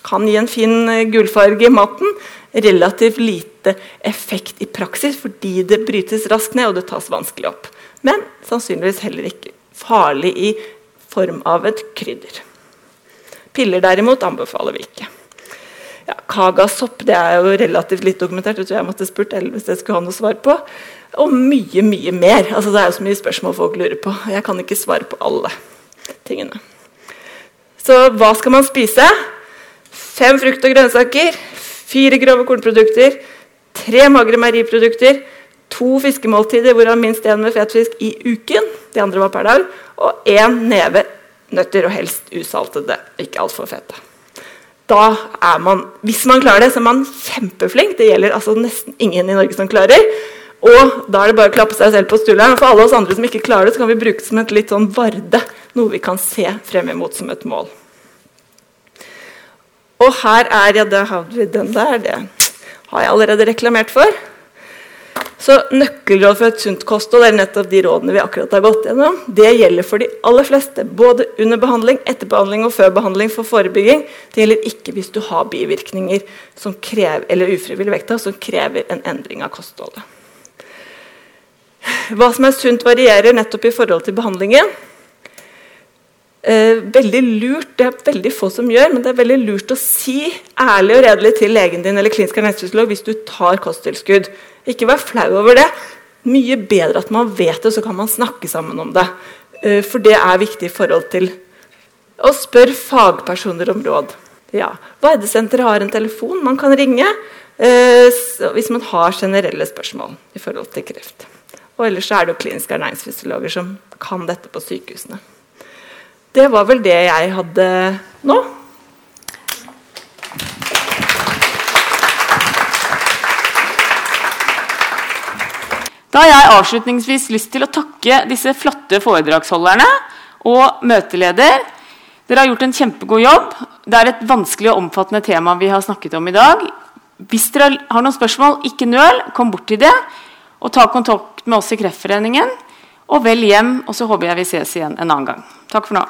kan gi en fin uh, gulfarge i maten. Relativt lite effekt i praksis fordi det brytes raskt ned og det tas vanskelig opp. Men sannsynligvis heller ikke farlig i form av et krydder. Piller derimot anbefaler vi ikke. Ja, Kagasopp det er jo relativt litt dokumentert. Det tror jeg måtte spurt hvis jeg skulle ha noe svar på. Og mye, mye mer. Altså, det er jo så mye spørsmål folk lurer på. Jeg kan ikke svare på alle tingene. Så hva skal man spise? Fem frukt og grønnsaker, fire grove kornprodukter, tre magre meieriprodukter, to fiskemåltider, hvorav minst én med fetfisk i uken, de andre var per dag, og én neve nøtter, og helst usaltede, ikke altfor fete. Da er man, Hvis man klarer det, så er man kjempeflink. Det gjelder altså nesten ingen i Norge som klarer. Og da er det bare å klappe seg selv på skulderen. For alle oss andre som ikke klarer det, så kan vi bruke det som et litt sånn varde. Noe vi kan se frem imot som et mål. Og her er ja, da har vi den der. Det har jeg allerede reklamert for. Så Nøkkelråd for et sunt kosthold er nettopp de rådene vi akkurat har gått gjennom. Det gjelder for de aller fleste, både under behandling, etter behandling og før behandling for forebygging. Det gjelder ikke hvis du har bivirkninger krever, eller ufrivillig vekta som krever en endring av kostholdet. Hva som er sunt, varierer nettopp i forhold til behandlingen. Eh, veldig lurt, Det er veldig få som gjør, men det er veldig lurt å si ærlig og redelig til legen din eller klinisk ernæringsfysiolog hvis du tar kosttilskudd. Ikke vær flau over det. Mye bedre at man vet det, så kan man snakke sammen om det. Eh, for det er viktig i forhold til å spørre fagpersoner om råd. Ja, Vardesenteret har en telefon man kan ringe eh, hvis man har generelle spørsmål i forhold til kreft. Og ellers er det kliniske ernæringsfysiologer som kan dette på sykehusene. Det var vel det jeg hadde nå. Da har jeg avslutningsvis lyst til å takke disse flotte foredragsholderne og møteleder. Dere har gjort en kjempegod jobb. Det er et vanskelig og omfattende tema vi har snakket om i dag. Hvis dere har noen spørsmål, ikke nøl. Kom bort til det. Og ta kontakt med oss i Kreftforeningen. Og vel hjem, og så håper jeg vi ses igjen en annen gang. Takk for nå.